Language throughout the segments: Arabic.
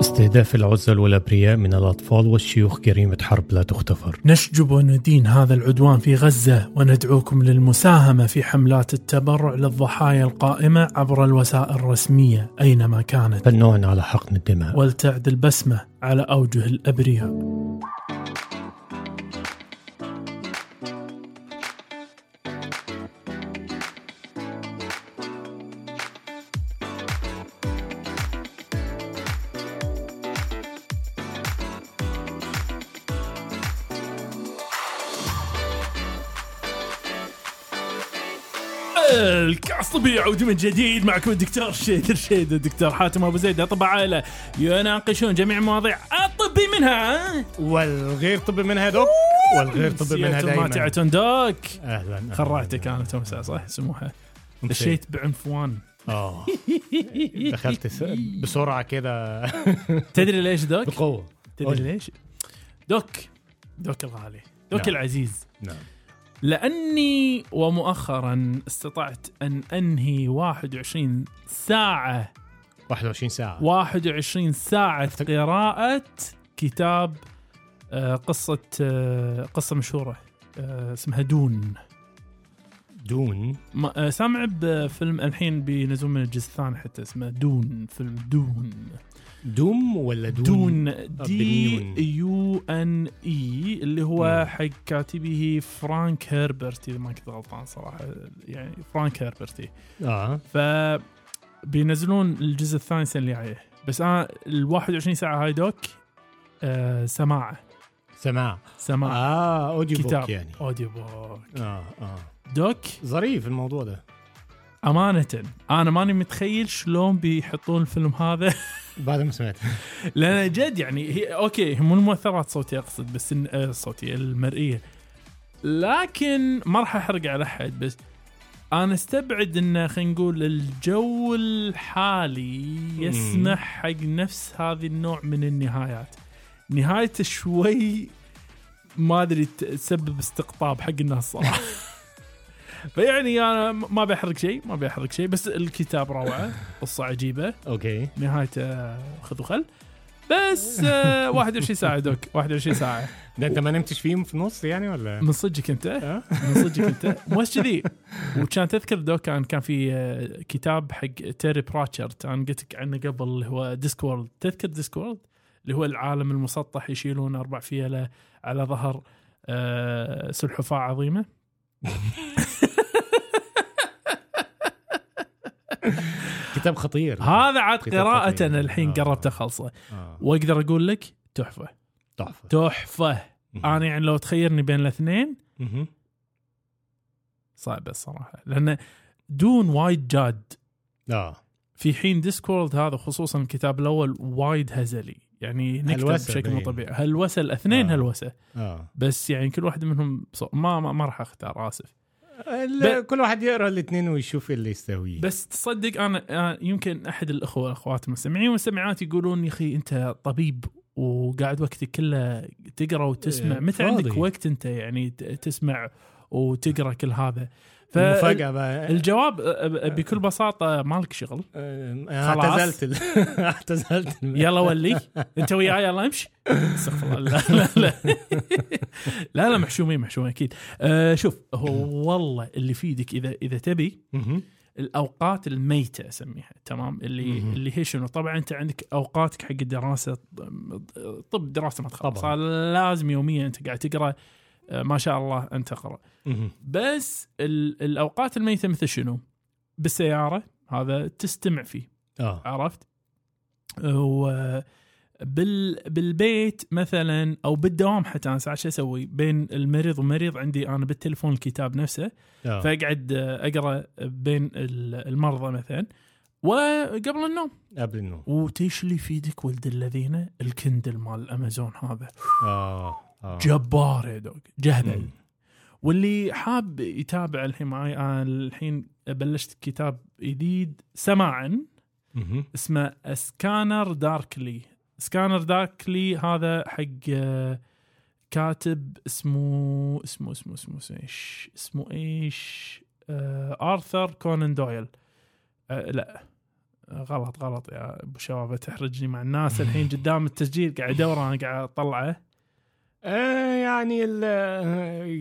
استهداف العزل والأبرياء من الأطفال والشيوخ جريمة حرب لا تغتفر نشجب وندين هذا العدوان في غزة وندعوكم للمساهمة في حملات التبرع للضحايا القائمة عبر الوسائل الرسمية أينما كانت. فالنوع على حقن الدماء. ولتعد البسمة على أوجه الأبرياء. الكاس طبي يعود من جديد معكم الدكتور شيد الشيد الدكتور حاتم أبو زيد. اطباء عائلة يناقشون جميع المواضيع الطبي منها. والغير طبي منها دوك والغير طبي منها دائما تعتون دوك. أهلا. خرعتك أنا تمسا صح أنت دشيت بعنفوان. آه. دخلت بسرعة كده تدري ليش دوك؟ بقوة. تدري. ليش؟ دوك. دوك الغالي. دوك نعم. العزيز. نعم. لأني ومؤخرا استطعت أن أنهي 21 ساعة. 21 ساعة. 21 ساعة قراءة كتاب آه، قصة آه، قصة مشهورة آه، اسمها دون. دون. سامع بفيلم الحين بينزلون من الجزء الثاني حتى اسمه دون فيلم دون. دوم ولا دون, دون. دي U N E اللي هو. حق كاتبه فرانك هيربرت إذا ما كنت غلطان صراحة. يعني فرانك هيربرت آه. ف بينزلون الجزء الثاني السنة اللي جاية. بس أنا ال 21 ساعة هاي doc آه سماعة. سماع سماعة. آه audio كتاب. book يعني. audio book آه آه. doc؟ ظريف الموضوع ده. أمانة أنا ماني متخيل شلون بيحطون الفيلم هذا. بعد ما سمعت لأن جد يعني هي أوكي مو المؤثرات الصوتيه أقصد بس إن- آه، الصوتيه المرئية. لكن ما راح أحرق على أحد بس أنا أستبعد انه خلينا نقول الجو الحالي يسمح حق نفس هذه النوع من النهايات. نهايته شوي ما أدري تسبب استقطاب حق الناس صراحة. فيعني أنا ما بحرق شيء ما بحرق شيء بس الكتاب روعة قصة عجيبة. okay. نهايته خذ وخل. بس آه 21 ساعة doc 21 ساعة. ده أنت ما نمتش فيهم في النص يعني ولا؟ من صدقك أنت؟ آه؟ من صدقك أنت. مو بس كذي. وكان تذكر doc كان كان في آه، كتاب حق تيري براتشيت أنا قلت لك عنه قبل اللي هو Discworld تذكر Discworld اللي هو العالم المسطح يشيلون أربع فيلة على ظهر آه، سلحفاة عظيمة. كتاب خطير. هذا عاد قراءة الحين آه. قربت أخلصه. آه. وأقدر أقول لك تحفة. تحفة. تحفة. أنا يعني لو تخيرني بين الاثنين مهم. صعبه الصراحة. لأن Dune وايد جاد. آه. في حين Discworld هذا خصوصا الكتاب الأول وايد هزلي. يعني نكتب بشكل مو. طبيعي هلوسه الاثنين آه. هلوسه آه. بس يعني كل واحد منهم ما ما, ما راح أختار آسف. كل واحد يقرأ الاثنين ويشوف اللي يستهويه بس تصدق أنا أنا يمكن أحد الأخوة والاخوات المستمعين والمستمعات يقولون يا أخي أنت طبيب وقاعد وقتك كله تقرأ وتسمع. إيه، متى. عندك وقت أنت يعني تسمع وتقرأ كل هذا. ف مفاجاه بقى. الجواب بكل بساطة مالك شغل. آه،. اعتزلت اعتزلت يلا ولي. أنت وياي يلا امشي. استغفر الله. لا لا لا. لا محشومين محشومين أكيد. أه شوف هو والله اللي يفيدك إذا إذا تبي. الأوقات الميتة أسميها تمام؟ اللي مهم. اللي هي شنو؟ طبعا أنت عندك أوقاتك حق الدراسة طب دراسة ما تخلص. لازم يوميا أنت قاعد تقرأ آه، ما شاء الله أنت مهم. بس ال- الأوقات الميتة مثل شنو؟ بالسيارة هذا تستمع فيه آه عرفت؟ و بال بالبيت مثلا أو بالدوام حتى أنا ساعات شو أسوي بين المريض ومريض عندي أنا بالتليفون الكتاب نفسه آه. فأقعد أقرأ بين ال- المرضى مثلا وقبل النوم قبل النوم وتيش اللي يفيدك ولد الذين الكندل مال الامازون هذا آه آه. جبار يا دوغ جهبل. مم. واللي حاب يتابع الحين معي أنا الحين بلشت كتاب جديد سماعا. اسمه Scanner Darkly Scanner Darkly هذا حق آه، كاتب اسمه اسمه اسمه اسمه اسمه إيش؟ اسمه إيش؟ آه، ارثر كونان دويل آه، لا. غلط غلط يا أبو شباب تحرجني مع الناس. الحين قدام التسجيل قاعد أدور أنا قاعد أطلعه. آه يعني ال-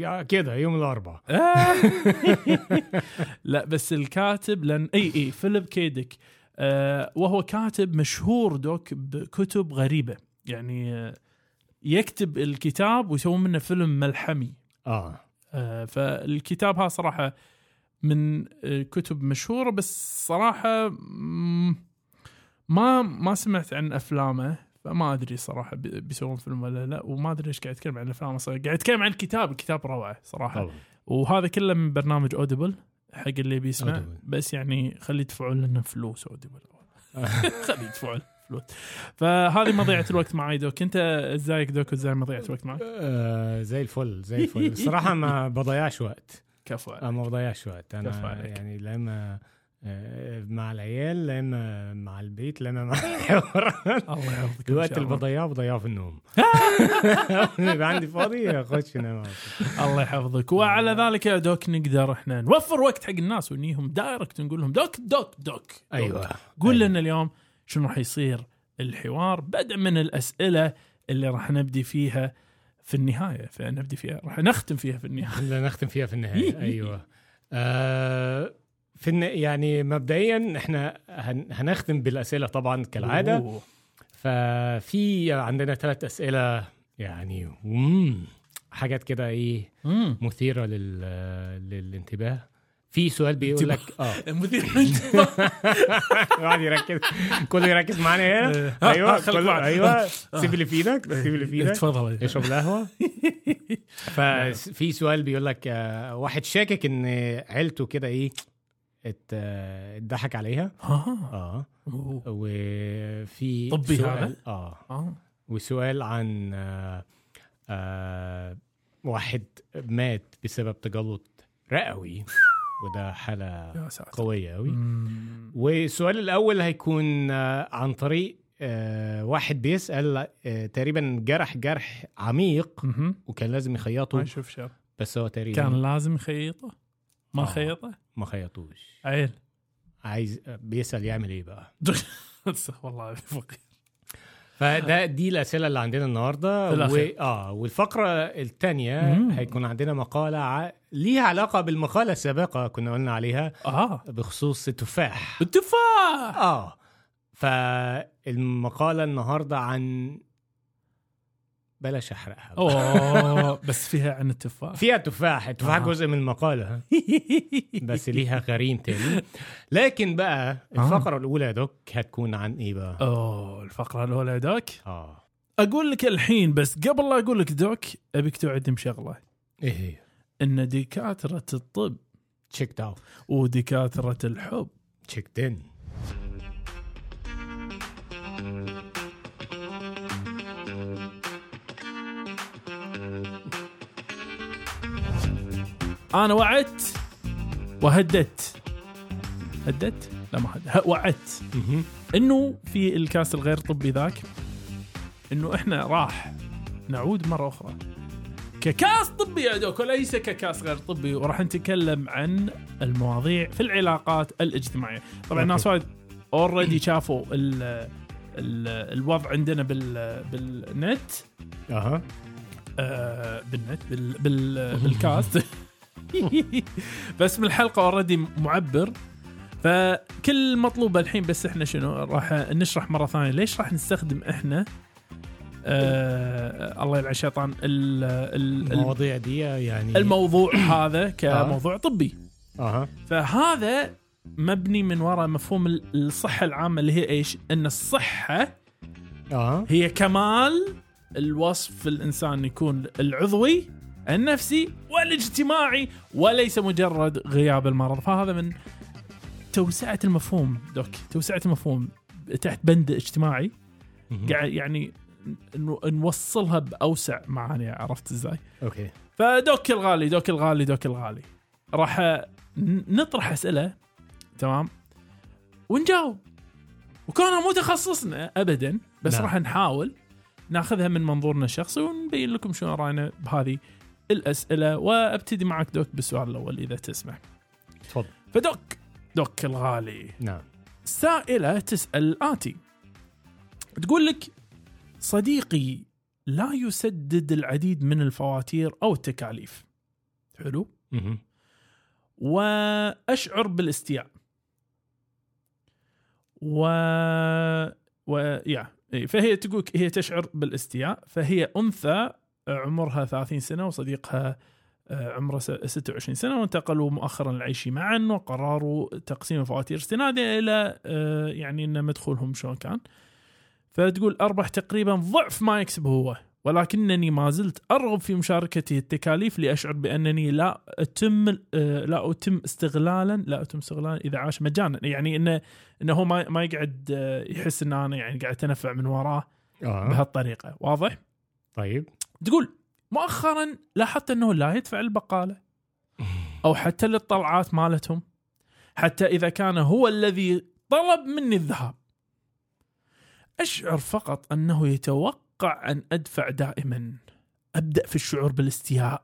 آه، كده يوم الأربعاء. لا بس الكاتب لأن إي إي فيليب كي ديك آه وهو كاتب مشهور doc بكتب غريبة. يعني آه يكتب الكتاب ويسوون منه فيلم ملحمي. آه. آه فالكتاب ها صراحة من آه كتب مشهورة بس صراحة ما ما سمعت عن أفلامه. فما أدري صراحة بي- بيسوون فيلم ولا لا وما أدري إيش قاعد يتكلم عن الأفلام. قاعد يتكلم عن الكتاب الكتاب روعة صراحة. طبعا. وهذا كله من برنامج Audible حق اللي بيسمع. Audible. بس يعني خلي يدفعون لنا فلوس Audible خلي يدفعون فلوس. فهذه مضيعة الوقت معي doc. أنت ازيك doc وإزاي مضيعة الوقت معك آه زي الفل زي الفل. الصراحه ما بضيعش وقت. كفو عليك. ما بضيعش وقت. أنا. يعني آه، مع العيال لا إما مع البيت لا إما مع إن الوقت اللي. بضيعه بضيعه في النوم. يبقى عندي فاضي أخش انام. الله يحفظك. وعلى ذلك يا doc نقدر إحنا نوفر وقت حق الناس ونجيهم direct نقول لهم doc doc doc أيوه. قول أيوة. لنا اليوم شنو راح يصير الحوار بدء من الأسئلة اللي راح نبدي فيها في النهاية. فنبدي فيها راح نختم فيها في النهاية. نختم فيها في النهاية. أيوه. آه في الن... يعني مبدئيا إحنا هن... هنختم بالأسئلة طبعا كالعادة. أوه. ففي عندنا ثلاث أسئلة يعني مم، حاجات كده إيه مم. مثيرة لل... للانتباه. في سؤال بيقول لك آه. مثير الواحد يركز. كله يركز معانا هنا. ها، أيوه كله معنا. أيوه. سيب اللي في إيدك سيب اللي في إيدك. تفضل اشرب القهوة. ففي سؤال بيقول لك آه، واحد شاكك إن عيلته كده إيه آه، اتضحك عليها. ها آه. أوه. وفي طبي سؤال هذا؟ آه. آه. وسؤال عن آه آه واحد مات بسبب تجلط رئوي. وده حالة قوية أوي. مم. والسؤال الأول هيكون آه عن طريق آه واحد بيسأل آه تقريبا جرح جرح عميق. وكان لازم ما يخيطه يشوف شر. بس هو تقريبا كان لازم يخيطه. ما آه. خيطه؟ ما خيطوش. عيل. عايز بيسأل يعمل إيه بقى؟ والله فقير. فده دي الأسئلة اللي عندنا النهارده. و... آه والفقرة الثانية. هيكون عندنا مقالة ع... ليها علاقة بالمقالة السابقة كنا قلنا عليها. آه. بخصوص التفاح التفاح! آه فالمقالة النهارده عن بلاش أحرقها. أوه بس فيها عن التفاح. فيها تفاح. التفاح آه. جزء من المقالة بس ليها غريم تاني. لكن بقى الفقرة الأولى يا doc هتكون عن إيه بقى؟ أوه الفقرة الأولى يا doc. آه. أقول لك الحين بس قبل لا أقول لك doc أبيك توعدني بشغله إيه هي؟ إن دكاترة الطب check out ودكاترة الحب. check أنا وعدت وهددت. هددت؟ لا ما هددت وعدت. إنه في ال cast الغير طبي ذاك إنه إحنا راح نعود مرة أخرى. ك cast طبي يا doc وليس ك cast غير طبي. وراح نتكلم عن المواضيع في العلاقات الاجتماعية. طبعا. الناس وايد already شافوا ال ال الوضع عندنا بال بالنت. أها. آه بالنت بال بال بالكاست. بس من الحلقة اوريدي معبر. فكل مطلوب الحين بس إحنا شنو راح نشرح مرة ثانية. ليش راح نستخدم إحنا؟ آه الله يلعن الشيطان. ال- ال- المواضيع دي يعني الموضوع هذا كموضوع طبي. أها. فهذا مبني من وراء مفهوم ال- الصحة العامة اللي هي إيش؟ إن الصحة هي كمال الوصف الإنسان يكون العضوي النفسي والاجتماعي وليس مجرد غياب المرض. فهذا من توسعة المفهوم دوك. توسعة المفهوم تحت بند اجتماعي. قاعد يعني نوصلها بأوسع معاني عرفت إزاي؟ أوكي. فدوك الغالي دوك الغالي دوك الغالي. راح نطرح أسئلة تمام؟ ونجاوب. وكونها مو تخصصنا ابدا بس نعم. راح نحاول ناخذها من منظورنا الشخصي ونبين لكم شنو رأينا بهذه الأسئلة وأبتدي معك دوك بالسؤال الأول إذا تسمح. تفضل. فدوك دوك الغالي. نعم. سائلة تسأل الاتي تقول لك صديقي لا يسدد العديد من الفواتير أو التكاليف. حلو. مهم. وأشعر بالاستياء. و و يا إي، فهي تقول هي تشعر بالاستياء فهي أنثى عمرها 30 سنة وصديقها آه، عمره س- 26 سنة وانتقلوا مؤخرا العيش معا وقرروا تقسيم الفواتير استنادا إلى آه، يعني إن مدخولهم شلون كان. فتقول أربح تقريبا ضعف ما يكسب هو ولكنني ما زلت أرغب في مشاركته التكاليف لأشعر بأنني لا أتم آه، لا أتم استغلالا لا أتم استغلالا إذا عاش مجانا. يعني إنه إنه هو ما ما يقعد آه، يحس إن أنا يعني قاعد أتنفع من وراه آه. بهالطريقة. واضح؟ طيب. تقول مؤخرا لاحظت إنه لا يدفع البقالة. أو حتى للطلعات مالتهم. حتى إذا كان هو الذي طلب مني الذهاب. أشعر فقط أنه يتوقع أن أدفع دائما. أبدأ في الشعور بالاستياء.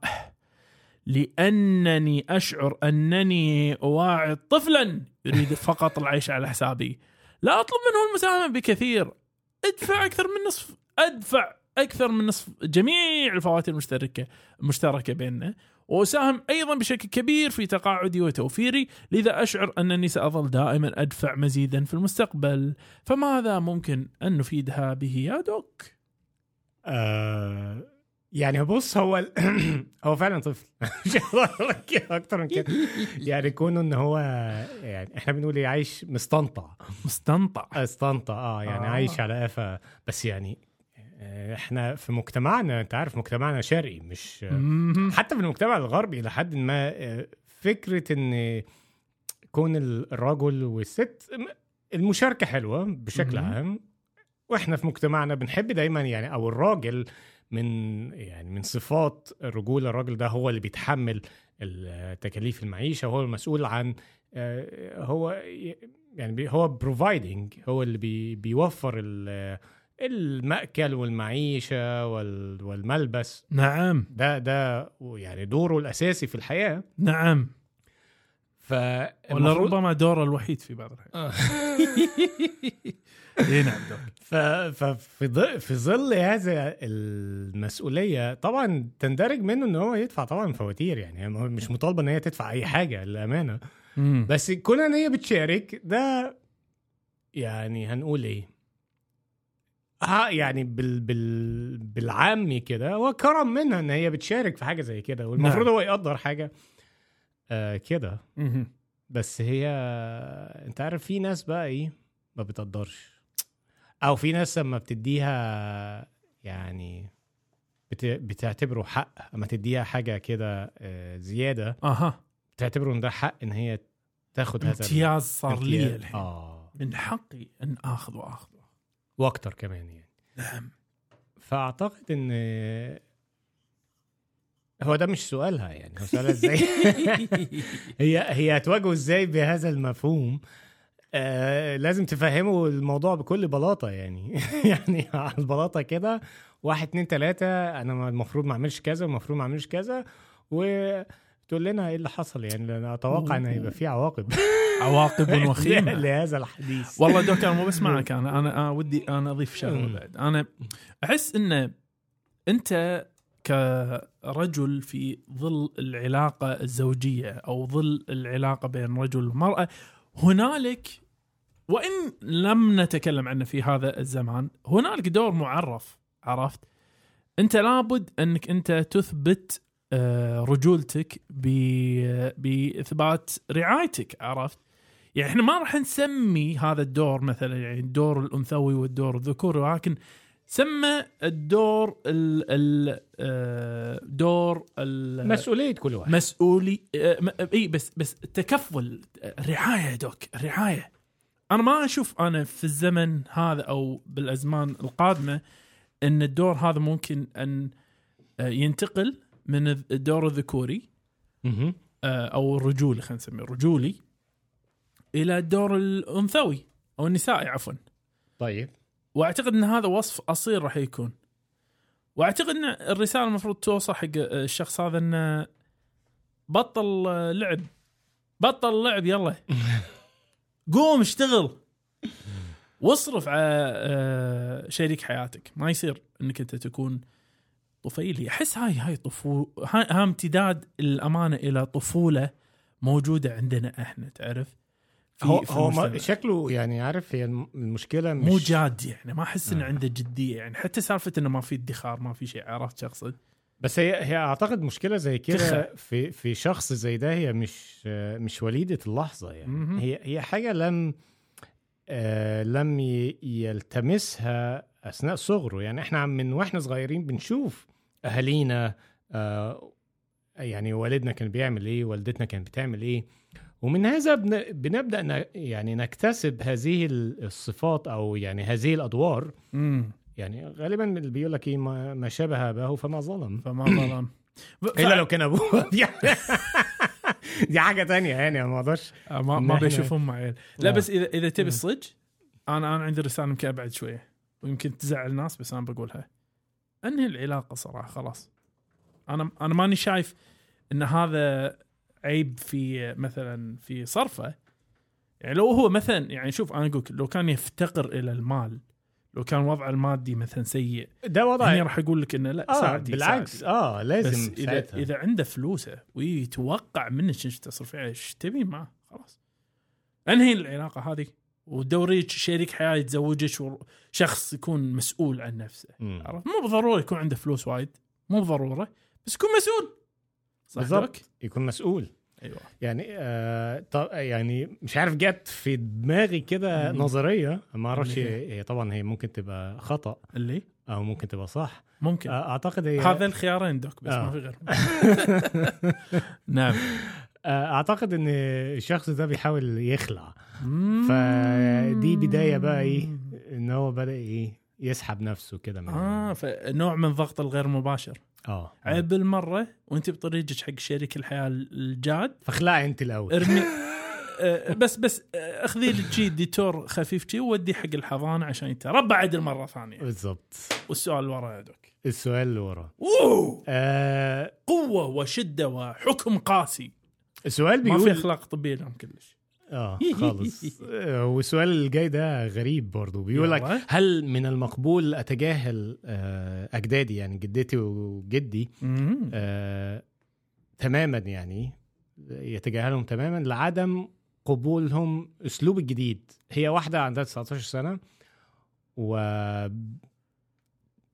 لأنني أشعر أنني اواعد طفلا يريد فقط العيش على حسابي. لا أطلب منه المساهمة بكثير. أدفع أكثر من نصف. أدفع. أكثر من نصف جميع الفواتير المشتركة المشتركه بيننا وأساهم أيضا بشكل كبير في تقاعدي وتوفيري لذا أشعر أنني سأظل دائما أدفع مزيدا في المستقبل. فماذا ممكن أن نفيدها به يا دوك؟ آه يعني بص هو. هو فعلا طفل. مش أكتر من كده. يعني كونه إن هو يعني إحنا بنقول إيه عايش مستنطع. مستنطع. استنطع آه يعني آه. عايش على قفا. بس يعني إحنا في مجتمعنا انت عارف مجتمعنا شرقي مش. حتى في المجتمع الغربي لحد ما آه، فكرة إن كون الرجل والست المشاركة حلوة بشكل. عام وإحنا في مجتمعنا بنحب دايما يعني أو الراجل من يعني من صفات الرجوله الراجل ده هو اللي بيتحمل ال- تكاليف المعيشة هو المسؤول عن آه، هو يعني هو providing هو اللي بي بيوفر المأكل والمعيشة وال- والملبس. نعم. ده ده يعني دوره الأساسي في الحياة. نعم. ف ولا ربما دوره الوحيد في بعض الأحيان اي نعم. ففي ظل في ظل هذا المسؤولية طبعا تندرج منه إن هو يدفع طبعا فواتير يعني مش مطالبة إن هي تدفع أي حاجة للأمانة. بس كون إن هي بتشارك ده يعني هنقول إيه؟ يعني بال بال بالعامي كده هو كرم منها إن هي بتشارك في حاجة زي كده والمفروض نعم. هو يقدر حاجة آه كده. بس هي أنت عارف في ناس بقى إيه ما بتقدرش أو في ناس لما بتديها يعني بت... بتعتبره حق أما تديها حاجة كده آه، زيادة أها بتعتبره إن ده حق إن هي تاخد هذا امتياز صار لي. الحين آه من حقي إن آخذ وآخذ وأكتر كمان يعني. نعم. فأعتقد إن هو ده مش سؤالها يعني هو سؤالها إزاي؟ هي هي هتواجهه إزاي بهذا المفهوم؟ آه لازم تفهموا الموضوع بكل بلاطة يعني. يعني على البلاطة كده واحد اتنين تلاتة أنا المفروض ما أعملش كذا المفروض ما أعملش كذا وتقول لنا إيه اللي حصل؟ يعني لأن أتوقع إن هيبقى في عواقب. عواقب وخيمه لهذا الحديث؟ والله أنا مو بس معك أنا أنا ودي أنا أضيف شغلة. بعد. أنا أحس إن أنت كرجل في ظل العلاقة الزوجية أو ظل العلاقة بين رجل ومرأة هنالك وإن لم نتكلم عنه في هذا الزمان هنالك دور معرف عرفت؟ أنت لابد إنك أنت تثبت رجولتك ب- باثبات رعايتك عرفت؟ يعني إحنا ما راح نسمي هذا الدور مثلا يعني الدور الأنثوي والدور الذكوري ولكن سمى الدور ال ال آه، دور ال- مسؤولية كل واحد. مسؤولي آه، إي بس بس التكفل آه، رعاية يا دوك رعاية. أنا ما أشوف أنا في الزمن هذا أو بالأزمان القادمة إن الدور هذا ممكن أن آه، ينتقل من الدور الذكوري. آه، أو الرجولي خلينا نسميه الرجولي إلى الدور الأنثوي أو النسائي عفوا. طيب. وأعتقد إن هذا وصف أصيل راح يكون. وأعتقد إن الرسالة المفروض توصل حق الشخص هذا إنه بطل لعب. بطل لعب يلا. قوم اشتغل. واصرف على آه، شريك حياتك. ما يصير إنك أنت تكون طفيلي أحس هاي هاي طفو هاي ها امتداد الأمانة إلى طفولة موجودة عندنا إحنا تعرف في هو في هو ما. شكله يعني عارف هي الم- المشكلة مش مو جاد يعني ما أحس إنه آه. عنده جدية يعني حتى سالفة إنه ما في ادخار ما في شيء عرفت شو أقصد؟ بس هي هي أعتقد مشكلة زي كده. في في شخص زي ده هي مش مش وليدة اللحظة يعني مهم. هي هي حاجة لم آه لم يلتمسها أثناء صغره يعني إحنا من وإحنا صغيرين بنشوف أهالينا آه يعني والدنا كان بيعمل إيه والدتنا كانت بتعمل إيه. ومن هذا بن- بنبدأ ن- يعني نكتسب هذه الصفات أو يعني هذه الأدوار. امم يعني غالبا اللي بيقول لك إيه ما شابه أباه فما ظلم. فما ظلم. ف- إلا لو كان أبوه يعني. دي حاجة تانية يعني ما أقدرش. آه، ما ما بيشوفون معي. لا آه. بس اذا إذا تبي مم. الصج أنا أنا عندي رسالة يمكن أبعد شوية. ويمكن تزعل الناس بس أنا بقولها. انهي العلاقة صراحة خلاص. أنا أنا ماني شايف إن هذا عيب في مثلا في صرفه. يعني لو هو مثلا يعني شوف أنا أقول لو كان يفتقر إلى المال لو كان وضعه المادي مثلا سيء ده هني وضع راح أقول لك إنه لا آه ساعدي بالعكس. ساعدي. آه بس لازم إذا ساعتها. إذا عنده فلوسه ويتوقع منك إنك تصرف عليه إيش تبي معه؟ خلاص. أنهي العلاقة هذه؟ ودوريك شريك حياة يتزوجك شخص يكون مسؤول عن نفسه. عرفت؟ مو بالضروره يكون عنده فلوس وايد. مو بالضروره بس يكون مسؤول. صح بالضبط. يكون مسؤول. أيوه. يعني آه يعني مش عارف جت في دماغي كده. نظرية ما أعرفش هي؟ طبعا هي ممكن تبقى خطأ اللي؟ أو ممكن تبقى صح. ممكن. آه أعتقد هي هذا الخيارين دوك بس آه. ما في غير نعم. أعتقد إن الشخص ده بيحاول يخلع. فدي بداية بقى إيه إن هو بدأ إيه يسحب نفسه كده من آه فنوع من ضغط الغير مباشر. آه. عيب بالمرة وأنت بطريقك حق شريك الحياة الجاد. فاخلعي أنت الأول. ارمي. آه، بس بس آه، أخذي لك شي ديتور خفيف شي وودي حق الحضانة عشان يتربى عدل مرة ثانية. بالظبط والسؤال اللي ورا يا دوك. السؤال اللي وراه أوه! آه قوة وشدة وحكم قاسي. السؤال ما في بيقول أخلاق طبية لهم كلش. آه خالص. آه، والسؤال الجاي ده غريب برضو بيقول لك. هل من المقبول أتجاهل آه أجدادي يعني جدتي وجدي. آه تماما يعني يتجاهلهم تماما لعدم قبولهم أسلوب الجديد؟ هي واحدة عندها 19 سنة و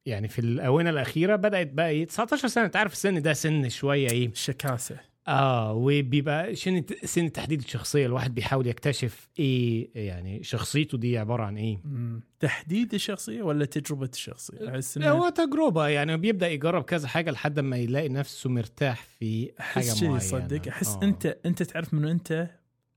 يعني في الآونة الأخيرة بدأت بقى إيه 19 سنة. أنت عارف السن ده سن شوية إيه؟ شكاسة. آه وبيبقى سن سن تحديد الشخصية الواحد بيحاول يكتشف إيه يعني شخصيته دي عبارة عن إيه. مم. تحديد الشخصية ولا تجربة الشخصية؟ أحس إنه- هو تجربة يعني بيبدأ يجرب كذا حاجة لحد ما يلاقي نفسه مرتاح في حاجة أحس شي معينة. صدق أحس آه. أنت أنت تعرف منو أنت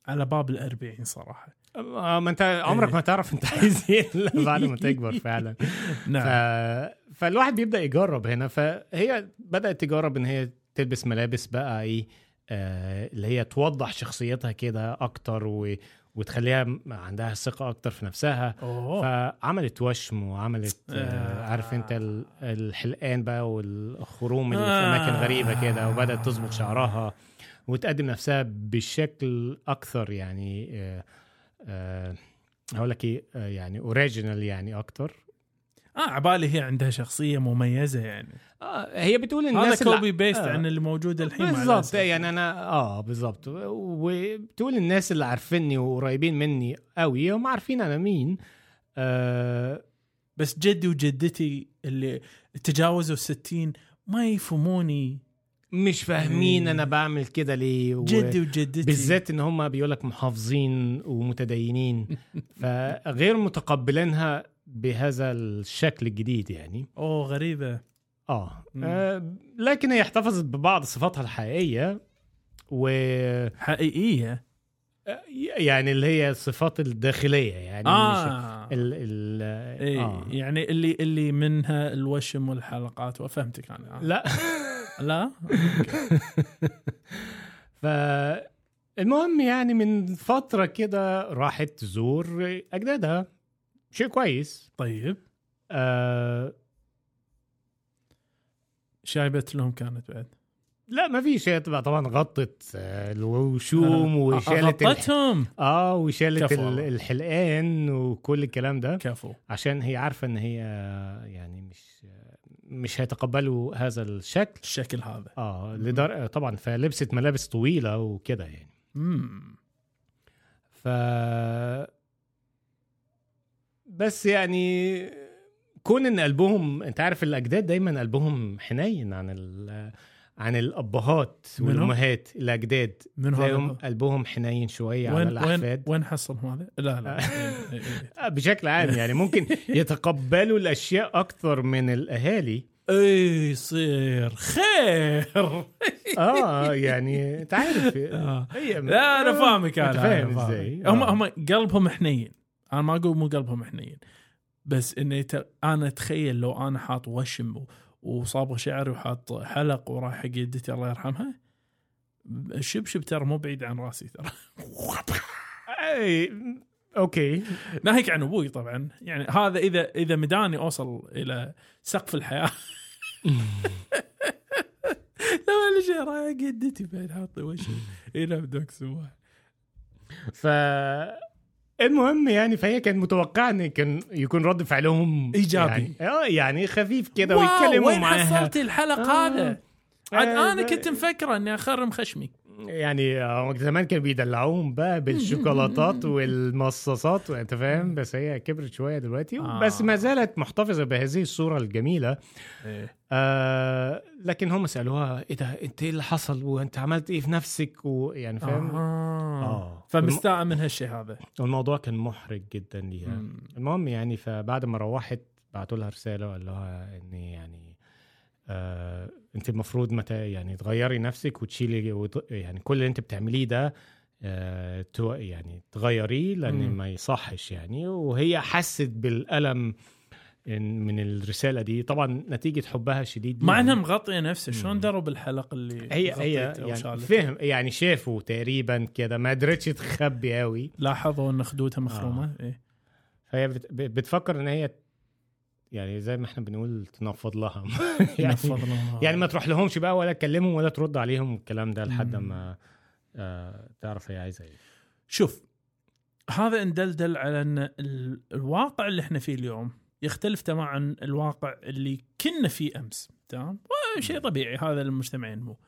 على باب الأربعين صراحة. آه ما أنت عمرك. ما تعرف أنت عايز إيه بعد ما تكبر فعلا. ف... نعم فالواحد بيبدأ يجرب هنا. فهي بدأت تجرب إن هي تلبس ملابس بقى إيه آه اللي هي توضح شخصيتها كده أكتر و... وتخليها عندها ثقة أكتر في نفسها. أوه. فعملت وشم وعملت آه آه. عارف أنت ال- الحلقان بقى والخروم اللي في أماكن غريبة كده وبدأت تظبط شعرها وتقدم نفسها بشكل أكثر يعني آه آه هقول لك إيه آه يعني original يعني أكتر. آه عبالي هي عندها شخصية مميزة يعني آه هي بتقول هذا الناس اللي- copy paste آه. عن اللي موجود الحين الأسف. يعني أنا آه بالظبط وبتقول الناس اللي عارفيني وقريبين مني قوي هم عارفين أنا مين آه بس جدي وجدتي اللي تجاوزوا الستين ما يفهموني مش فاهمين. أنا بعمل كده ليه و- جدي وجدتي بالذات إن هم بيقول لك محافظين ومتدينين فغير متقبلينها بهذا الشكل الجديد يعني. أوه غريبة. آه, مم. آه لكن هي احتفظت ببعض صفاتها الحقيقية و حقيقية؟ يعني اللي هي الصفات الداخلية يعني مش آه ال ال إيه آه. يعني اللي اللي منها الوشم والحلقات وفهمتك أنا. آه. لا. لا؟ فالمهم يعني من فترة كده راحت تزور أجدادها. شيء كويس طيب آه شايبت لهم كانت بعد لا ما هي تبقى طبعا غطت الوشوم وشالت. غطتهم آه وشالت. الحلقان وكل الكلام ده كفو عشان هي عارفه ان هي يعني مش مش هيتقبلوا هذا الشكل الشكل هذا آه لدر... طبعا فلبست ملابس طويله وكده يعني امم ف بس يعني كون إن قلبهم أنت عارف الأجداد دايما قلبهم حنين عن ال... عن الأبهات؟ والأمهات الأجداد من تلاقيهم قلبهم حنين شوية على وين وين الأحفاد وين حصلهم هذا؟ لا لا إيه، إيه، إيه. آه، بشكل عام يعني ممكن يتقبلوا الأشياء أكثر من الأهالي اي يصير خير آه يعني انت عارف آه. لا أنا فاهمك أنت أنا فاهم فاهمك. إزاي؟ هم آه. هم قلبهم حنين أنا ما أقول مو قلبهم حنين بس إني يت... أنا أتخيل لو أنا حاط وشم و- وصابغ شعري وحاط حلق ورايح حق جدتي الله يرحمها الشبشب ترى مو بعيد عن راسي ترى. أي، أوكي. ناهيك عن أبوي طبعا. يعني هذا إذا إذا مداني أوصل إلى سقف الحياة. لا ولا شيء رايح جدتي بعد حاطه وش إلى بدك سواه ف المهم يعني فهي كانت متوقعة إن كان يكون رد فعلهم إيجابي. يعني آه يعني خفيف كده ويتكلموا وين معاها حصلت الحلق آه. هذا عاد آه، أنا كنت مفكرة إني أخرم خشمي يعني آه، زمان كانوا بيدلعوهم بقى بالشوكولاتات والمصاصات أنت فاهم؟ بس هي كبرت شوية دلوقتي آه. بس ما زالت محتفظة بهذه الصورة الجميلة. آه لكن هم سألوها إيه ده إنت إيه اللي حصل؟ وأنت عملت إيه في نفسك؟ ويعني فاهم؟ آه. آه. فمستاء من هالشيء هذا. الموضوع كان محرج جدا ليها. المهم يعني فبعد ما روحت بعتوا لها رسالة وقال لها ان يعني آه انت المفروض متى يعني تغيري نفسك وتشيلي وت... يعني كل اللي انت بتعمليه ده آه تو... يعني تغيريه لأن. ما يصحش يعني وهي حست بالألم من الرسالة دي طبعا نتيجة حبها الشديد مع. إنها مغطية نفسه شلون مم. دروا بالحلق اللي هي هي يعني؟ فهم يعني شافوا تقريبا كده ما قدرتش تخبي قوي لاحظوا إن خدودها مخرومة آه. إيه؟ فهي بت... بتفكر إن هي يعني زي ما إحنا بنقول تنفض لها. يعني. يعني ما تروح لهمش بقى ولا تكلمهم ولا ترد عليهم الكلام ده لحد. ما آه تعرف هي عايزة إيه. شوف هذا ندلدل على إن ال- الواقع اللي إحنا فيه اليوم يختلف تماما عن الواقع اللي كنا فيه أمس تمام؟ شيء طبيعي هذا المجتمعين مو.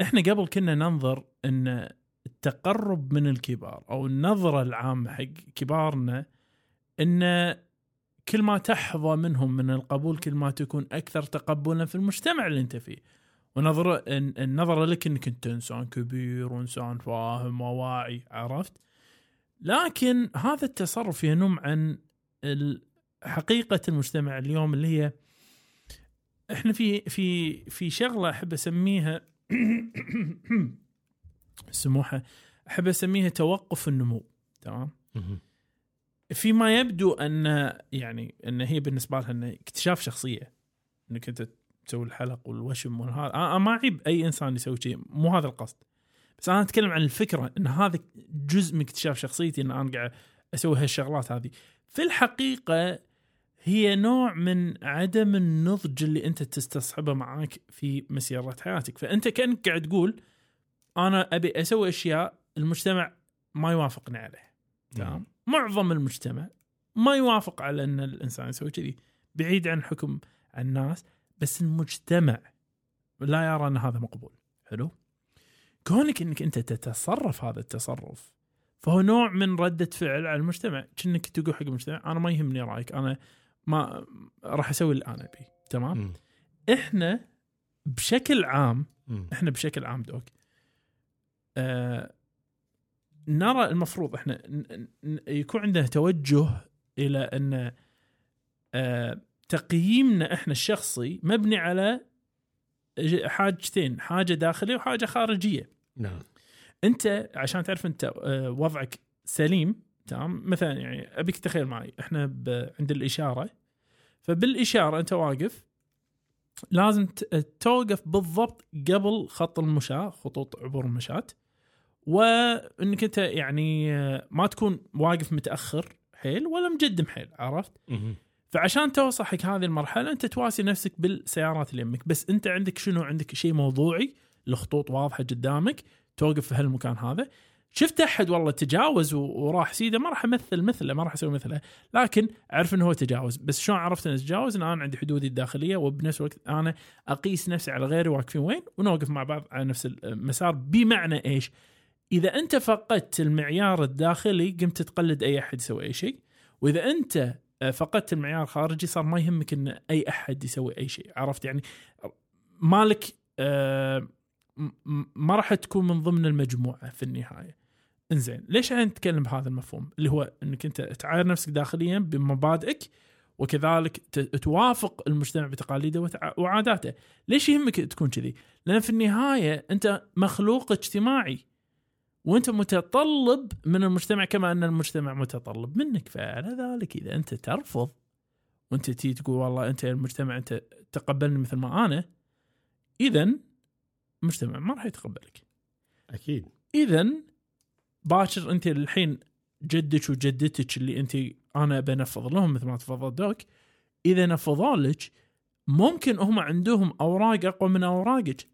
إحنا قبل كنا ننظر إن التقرب من الكبار أو النظرة العامة حق كبارنا إن كل ما تحظى منهم من القبول كل ما تكون أكثر تقبلا في المجتمع اللي أنت فيه ونظرة الن- النظرة لك إنك أنت إنسان كبير وإنسان فاهم وواعي عرفت؟ لكن هذا التصرف ينم عن حقيقة المجتمع اليوم اللي هي إحنا في في في شغلة أحب أسميها سموحة أحب أسميها توقف النمو تمام؟ فيما يبدو أن يعني أن هي بالنسبة لها انه اكتشاف شخصية أنك أنت تسوي الحلق والوشم والهذا. أنا ما اعيب أي إنسان يسوي شيء مو هذا القصد. بس أنا أتكلم عن الفكرة أن هذا جزء من اكتشاف شخصيتي أن أنا قاعد أسوي هالشغلات هذه. في الحقيقة هي نوع من عدم النضج اللي أنت تستصحبه معاك في مسيرة حياتك. فأنت كأنك قاعد تقول أنا أبي أسوي أشياء المجتمع ما يوافقني عليها تمام؟ معظم المجتمع ما يوافق على إن الإنسان يسوي كذي بعيد عن حكم الناس بس المجتمع لا يرى إن هذا مقبول. حلو؟ كونك إنك أنت تتصرف هذا التصرف فهو نوع من ردة فعل على المجتمع. كأنك تقول حق المجتمع أنا ما يهمني رأيك أنا ما راح أسوي اللي أنا أبي. تمام؟ مم. إحنا بشكل عام مم. إحنا بشكل عام دوك آه نرى المفروض إحنا يكون عندنا توجه إلى أن آه تقييمنا إحنا الشخصي مبني على حاجتين حاجة داخلية وحاجة خارجية. نعم. أنت عشان تعرف أنت آه، وضعك سليم تمام؟ مثلا يعني أبيك تخيل معي إحنا عند الإشارة. فبالإشارة أنت واقف لازم توقف بالضبط قبل خط المشاة خطوط عبور المشاة. وإنك أنت يعني آه، ما تكون واقف متأخر حيل ولا مقدم حيل عرفت؟ فعشان توصل حق هذه المرحلة أنت تواسي نفسك بالسيارات اللي يمك بس أنت عندك شنو؟ عندك شيء موضوعي الخطوط واضحة قدامك توقف في هالمكان هذا. شفت أحد؟ والله تجاوز وراح سيده ما راح أمثل مثله ما راح أسوي مثله. لكن أعرف إنه هو تجاوز. بس شلون عرفت إنه تجاوز؟ إن أنا عندي حدودي الداخلية وبنفس الوقت أنا أقيس نفسي على غيري واقفين وين ونوقف مع بعض على نفس المسار. بمعنى إيش؟ إذا أنت فقدت المعيار الداخلي قمت تقلد أي أحد يسوي أي شيء. وإذا أنت آه، فقدت المعيار الخارجي صار ما يهمك إن أي أحد يسوي أي شيء. عرفت يعني؟ مالك آه، ما راح تكون من ضمن المجموعة في النهاية. إنزين ليش إحنا نتكلم بهذا المفهوم؟ اللي هو إنك أنت تعاير نفسك داخليا بمبادئك وكذلك توافق المجتمع بتقاليده وعاداته. ليش يهمك تكون كذي؟ لأن في النهاية أنت مخلوق اجتماعي. وانت متطلب من المجتمع كما أن المجتمع متطلب منك. فعلى ذلك إذا أنت ترفض وأنت تي تقول والله أنت يا المجتمع أنت تقبلني مثل ما أنا اذا المجتمع ما راح يتقبلك. أكيد. اذا باكر أنت الحين جدك وجدتك اللي أنت أنا بنفض لهم مثل ما تفضل دوك إذا نفضوا لك ممكن هم عندهم أوراق أقوى من أوراقك.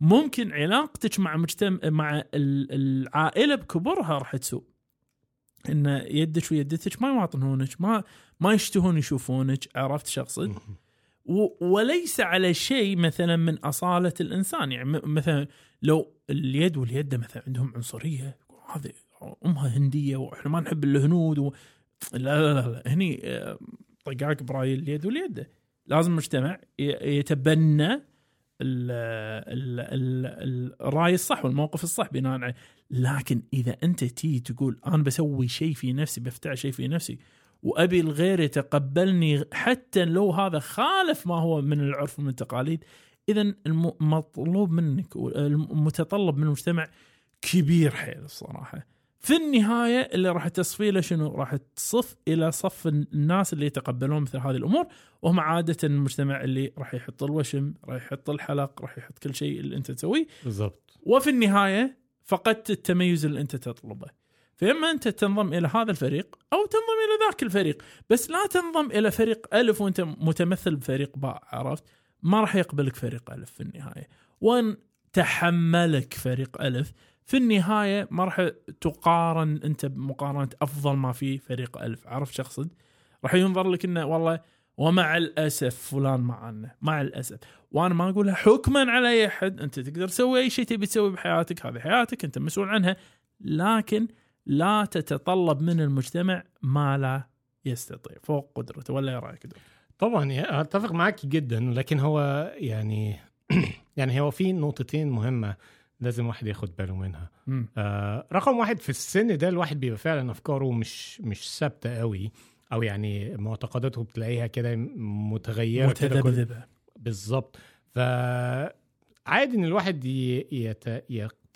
ممكن علاقتك مع مجتمع مع ال- العائلة بكبرها راح تسوء إن يدك ويدتك ما يواطنونك ما ما يشتهون يشوفونك عرفت؟ و- وليس على شيء مثلا من أصالة الإنسان يعني مثلا لو اليد واليد مثلا عندهم عنصرية هذه أمها هندية وإحنا ما نحب الهنود و... لا لا لا, لا. هني آه، طقاق براي اليد واليد لازم المجتمع يتبنى ال- ال- ال- الراي الصح والموقف الصح بناء عليه. لكن إذا أنت تي تقول أنا بسوي شيء في نفسي بفتعل شيء في نفسي وأبي الغير يتقبلني حتى لو هذا خالف ما هو من العرف ومن التقاليد إذا المطلوب منك المتطلب من المجتمع كبير حيل الصراحة. في النهاية اللي راح تصفي له شنو؟ راح تصف إلى صف الناس اللي يتقبلون مثل هذه الأمور وهم عادة المجتمع اللي راح يحط الوشم، راح يحط الحلق، راح يحط كل شيء اللي أنت تسويه بالضبط وفي النهاية فقدت التميز اللي أنت تطلبه. فإما أنت تنضم إلى هذا الفريق أو تنضم إلى ذاك الفريق، بس لا تنضم إلى فريق ألف وأنت متمثل بفريق باء عرفت؟ ما راح يقبلك فريق ألف في النهاية، وإن تحملك فريق ألف في النهاية ما راح تقارن أنت بمقارنة أفضل ما في فريق ألف، عرفت شو أقصد؟ راح ينظر لك إنه والله ومع الأسف فلان معنا مع الأسف. وأنا ما أقولها حكما على أي أحد أنت تقدر تسوي أي شيء تبي تسوي بحياتك هذه حياتك أنت مسؤول عنها. لكن لا تتطلب من المجتمع ما لا يستطيع. فوق قدرته ولا إيه رأيك؟ طبعا أتفق معك جدا لكن هو يعني يعني هو في نقطتين مهمة. لازم واحد ياخد باله منها. مم. آه رقم واحد في السن ده الواحد بيبقى فعلا أفكاره مش مش ثابتة قوي أو يعني معتقداته بتلاقيها كده متغيرة متذبذبة. بالظبط. فعادي إن الواحد يت...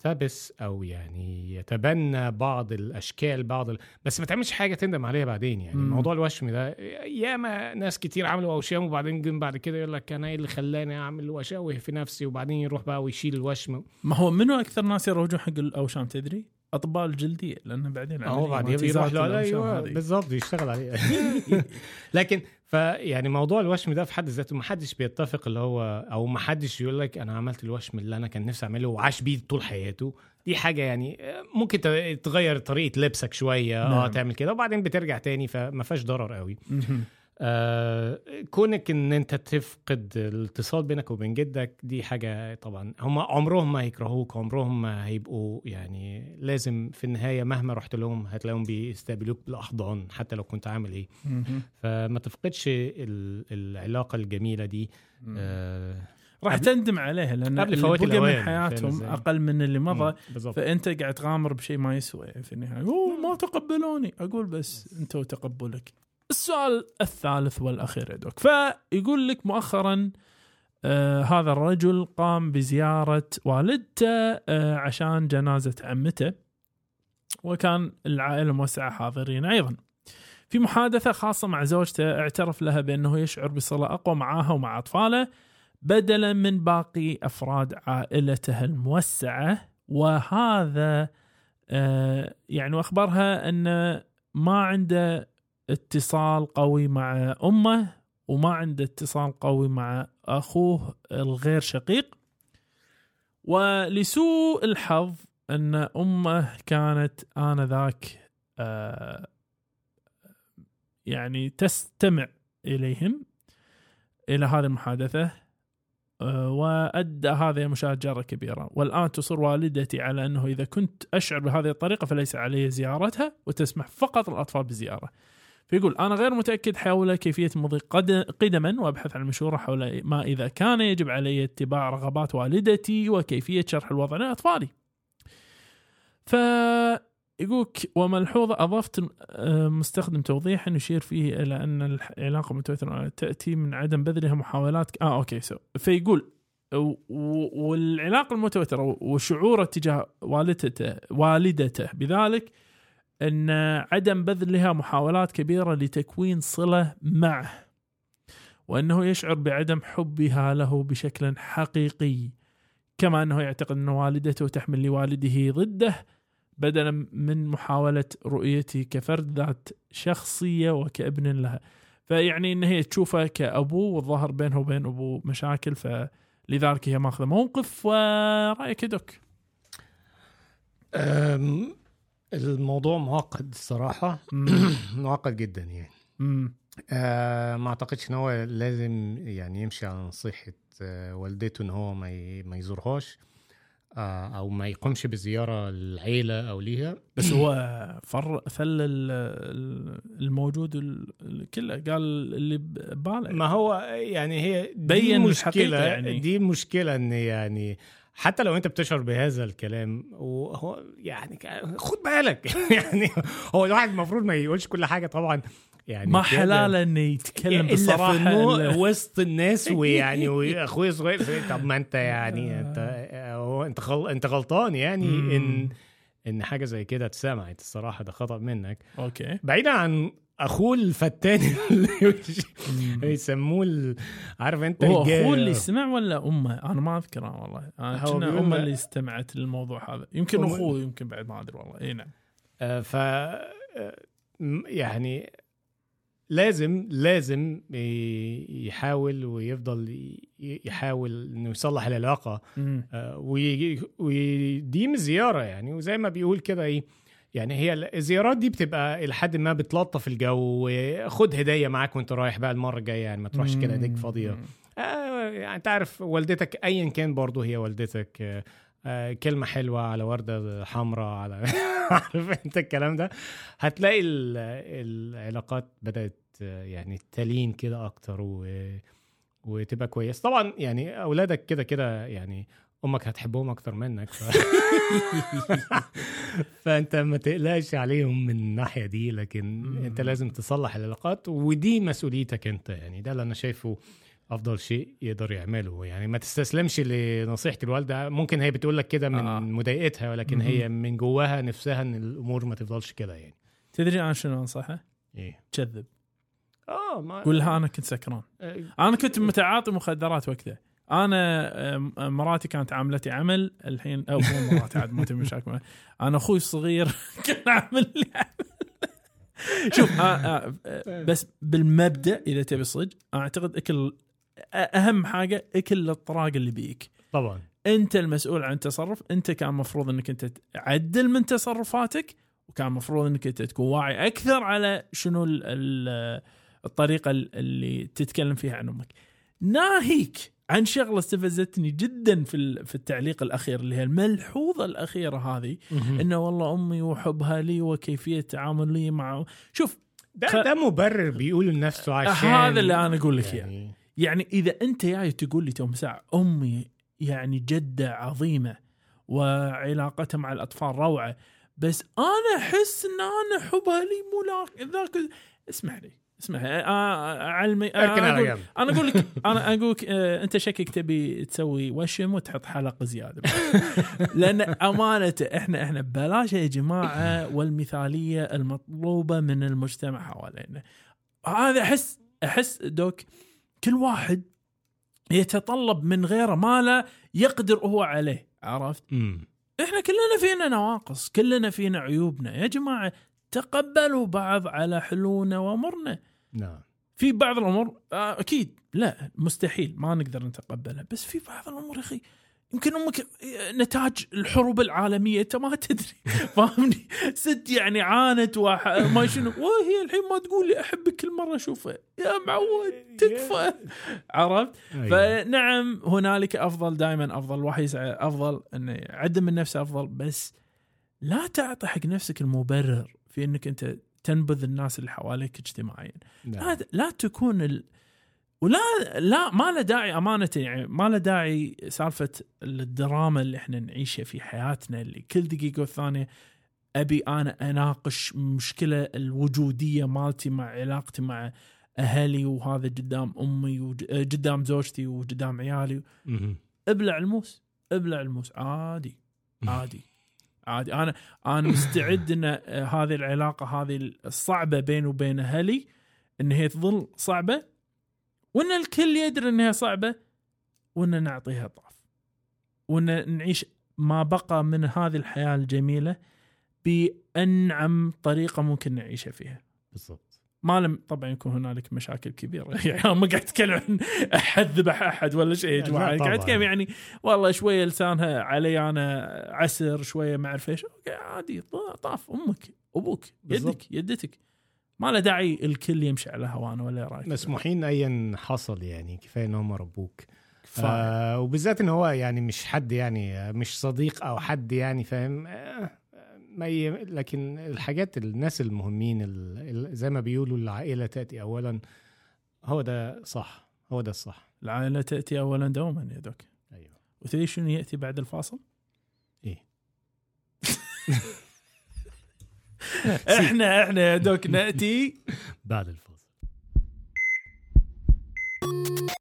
يقتبس أو يعني يتبنى بعض الأشكال بعض ال... بس ما تعملش حاجة تندم عليها بعدين يعني مم. موضوع الوشم ده ياما ناس كتير عملوا أوشام وبعدين جم بعد كده يقول لك أنا إيه اللي خلاني أعمل وأشوه في نفسي وبعدين يروح بقى ويشيل الوشم ما هو منو أكثر ناس يروجون حق الأوشام تدري؟ اطباء الجلديه لأنه بعدين هو بعدين ما بيروح تزال له أيوه هذه. بالظبط يشتغل عليه لكن فيعني موضوع الوشم ده في حد ذاته ما حدش بيتفق اللي هو أو ما حدش يقول لك أنا عملت الوشم اللي أنا كان نفسي أعمله وعاش بيه طول حياته دي حاجة يعني ممكن ت- تغير طريقة لبسك شوية آه نعم. تعمل كده وبعدين بترجع تاني فما فيهاش ضرر قوي. آه كونك إن أنت تفقد الاتصال بينك وبين جدك دي حاجة طبعا هم عمرهم ما هيكرهوك عمرهم ما هيبقوا يعني لازم في النهاية مهما رحت لهم هتلاقيهم بيستقبلوك بالأحضان حتى لو كنت عامل إيه. فما تفقدش ال- العلاقة الجميلة دي. آه راح تندم عليها لأن قبل فوات من حياتهم؟ أقل من اللي مضى فأنت قاعد تغامر بشيء ما يسوى في النهاية. أوه ما تقبلوني. أقول بس انت وتقبلك السؤال الثالث والأخير يا دوك. فيقول لك مؤخرا آه هذا الرجل قام بزيارة والدته آه عشان جنازة عمته وكان العائلة الموسعه حاضرين أيضا. في محادثة خاصة مع زوجته اعترف لها بأنه يشعر بصلة أقوى معها ومع أطفاله بدلا من باقي أفراد عائلته الموسعة. وهذا آه، يعني واخبرها أن ما عنده اتصال قوي مع أمه وما عنده اتصال قوي مع أخوه الغير شقيق ولسوء الحظ أن أمه كانت آنذاك آه يعني تستمع إليهم إلى هذه المحادثة آه، وأدى هذا مشاجرة كبيرة والآن تصر والدتي على أنه إذا كنت أشعر بهذه الطريقة فليس علي زيارتها وتسمح فقط للأطفال بالزياره. فيقول أنا غير متأكد حول كيفية مضي قد- قدما وأبحث عن مشوره حول ما إذا كان يجب علي اتباع رغبات والدتي وكيفية شرح الوضع لأطفالي. ف يقولك وملحوظة أضفت آه، مستخدم توضيحا يشير فيه إلى أن العلاقة المتوترة تأتي من عدم بذلها محاولات آه okay so فيقول والعلاقة المتوترة وشعوره تجاه والدته والدته بذلك أن عدم بذلها محاولات كبيرة لتكوين صلة معه وأنه يشعر بعدم حبها له بشكل حقيقي كما أنه يعتقد أن والدته تحمل لوالده ضده بدلا من محاولة رؤيته كفرد ذات شخصية وكابن لها. فيعني إن هي تشوفه كابوه والظاهر بينه وبين ابوه مشاكل فلذلك هي ماخذة موقف ورأيك دوك. الموضوع معقد الصراحة. معقد جدا يعني. آه ما أعتقدش إن هو لازم يعني يمشي على نصيحة آه والدته إن هو ما ي- ما يزورهاش آه أو ما يقومش بزيارة العيله أو ليها بس هو فر فل ال- ال- الموجود ال- ال- كله قال اللي بباله ما هو يعني هي دي بين مشكلة يعني. دي مشكلة إن يعني حتى لو انت بتشعر بهذا الكلام وهو يعني خد بالك يعني هو الواحد المفروض ما يقولش كل حاجة طبعا يعني ما كده. حلاله انه يتكلم بصراحه. إلا- وسط الناس ويعني واخويا صغير طب ما أنت يعني أنت هو أنت غل... أنت غلطان يعني. ان إن حاجة زي كده اتسمعت الصراحة ده خطأ منك أوكي بعيدا عن أخوه الفتان اللي يسموه عارف أنت هو أخوه اللي سمع ولا أمه؟ أنا ما أذكره والله. أنا هو كنا أمه. اللي استمعت للموضوع هذا. يمكن أخوه يمكن بعد ما أدري والله. اي نعم. آه، ف آه، يعني لازم لازم يحاول ويفضل يحاول إنه يصلح العلاقة. آه، وي- ويديم الزياره يعني. وزي ما بيقول كده إيه يعني هي الزيارات دي بتبقى إلى حد ما بتلطف الجو خد هدية معاك وأنت رايح بقى المرة الجاية يعني ما تروحش كده ايديك فاضية. آه يعني أنت عارف والدتك ايا كان برضه هي والدتك آه آه كلمة حلوة على وردة حمراء على عارف أنت الكلام ده. هتلاقي ال- العلاقات بدأت آه، يعني تلين كده أكتر و وتبقى كويس. طبعا يعني أولادك كده كده يعني أمك هتحبهم أكتر منك ف... فأنت ما تقلقش عليهم من الناحية دي لكن. أنت لازم تصلح العلاقات ودي مسؤوليتك أنت يعني. ده اللي أنا شايفه أفضل شيء يقدر يعمله. يعني ما تستسلمش لنصيحة الوالدة. ممكن هي بتقول لك كده من آه. مضايقتها ولكن. هي من جواها نفسها إن الأمور ما تفضلش كده يعني. تدري أنا شنو أنصحه؟ إيه. كذب آه ما قول لها أنا كنت سكران. آه، أنا كنت متعاطي مخدرات وقتها. أنا مراتي كانت عاملتي عمل الحين أو مو مراتي عاد ما تبي مشاكل أنا أخوي الصغير كان عامل لي عمل. شوف آه آه آه، بس بالمبدأ إذا تبي صدق أعتقد أكل أهم حاجة أكل الطراق اللي بيك. طبعا. أنت المسؤول عن التصرف أنت كان مفروض إنك أنت تعدل من تصرفاتك وكان مفروض إنك أنت تكون واعي أكثر على شنو ال ال الطريقة اللي تتكلم فيها عن أمك. ناهيك عن شغلة استفزتني جدا في في التعليق الأخير اللي هي الملحوظة الأخيرة هذه إنه والله أمي وحبها لي وكيفية تعاملي مع شوف ده خ- ده مبرر بيقوله لنفسه عشان هذا اللي أنا أقول لك إياه. يعني. يعني إذا أنت جاي تقول لي تو ساعه أمي يعني جدة عظيمة وعلاقتها مع الأطفال روعة بس أنا أحس إن أنا حبها لي مو ذاك اسمح لي آه، آه، أركن على أقول جنب أنا أقول لك أنا أقول لك آه، أنت شكلك تبي تسوي وشم وتحط حلقة زيادة. لأن أمانة إحنا إحنا ببلاش يا جماعة والمثالية المطلوبة من المجتمع حوالينا. هذا أحس أحس دوك كل واحد يتطلب من غيره ما لا يقدر هو عليه عرفت. إحنا كلنا فينا نواقص كلنا فينا عيوبنا. يا جماعة تقبلوا بعض على حلونا وامرنا نعم. في بعض الأمور آه، أكيد. لا مستحيل. ما نقدر نتقبلها. بس في بعض الأمور يا أخي يمكن أمك نتاج الحروب العالمية. أنت ما تدري. فاهمني؟ ست يعني عانت وح... ما شنو. وهي الحين ما تقول لي احبك كل مرة أشوفها. يا معود تكفى. عرفت؟ أيوة. فنعم هنالك أفضل دائما أفضل الواحد يسعى أفضل انه يعدل من نفسه أفضل. بس لا تعطي حق نفسك المبرر في إنك أنت تنبذ الناس اللي حواليك اجتماعيا نعم. لا لا تكون ال... ولا لا ما له داعي أمانة يعني ما له داعي سالفة الدراما اللي إحنا نعيشها في حياتنا اللي كل دقيقة والثانية أبي أنا أناقش مشكلة الوجودية مالتي مع علاقتي مع أهلي وهذا قدام أمي وقدام زوجتي وقدام عيالي. ابلع الموس ابلع الموس عادي عادي عادي. أنا أنا مستعد إن آه، هذه العلاقة هذه الصعبة بيني وبين أهلي إن هي تظل صعبة وإن الكل يدري انها صعبة وإن نعطيها طاف. وإن نعيش ما بقى من هذه الحياة الجميلة بأنعم طريقة ممكن نعيشها فيها. بالضبط. ما لم طبعا يكون هنالك مشاكل كبيرة. يعني ما قاعد اتكلم عن احد ذبح أحد ولا شيء يا جماعة. قاعد اتكلم يعني والله شوية لسانها علي أنا عسر شوية ما أعرف إيش. عادي طاف أمك أبوك. يدك يدتك. ما له داعي الكل يمشي على هوانا ولا رأيك. مسموحين ايا حصل يعني كفاية ان هم ربوك آه وبالذات إن هو يعني مش حد يعني مش صديق أو حد يعني فاهم؟ آه ما ي... لكن الحاجات الناس المهمين ال... زي ما بيقولوا العائلة تأتي اولا. هو ده صح هو ده الصح. العائلة تأتي اولا دوما يا دوك. أيوه. وتدري شنو يأتي بعد الفاصل؟ إيه. إحنا إحنا يا doc نأتي بعد الفاصل.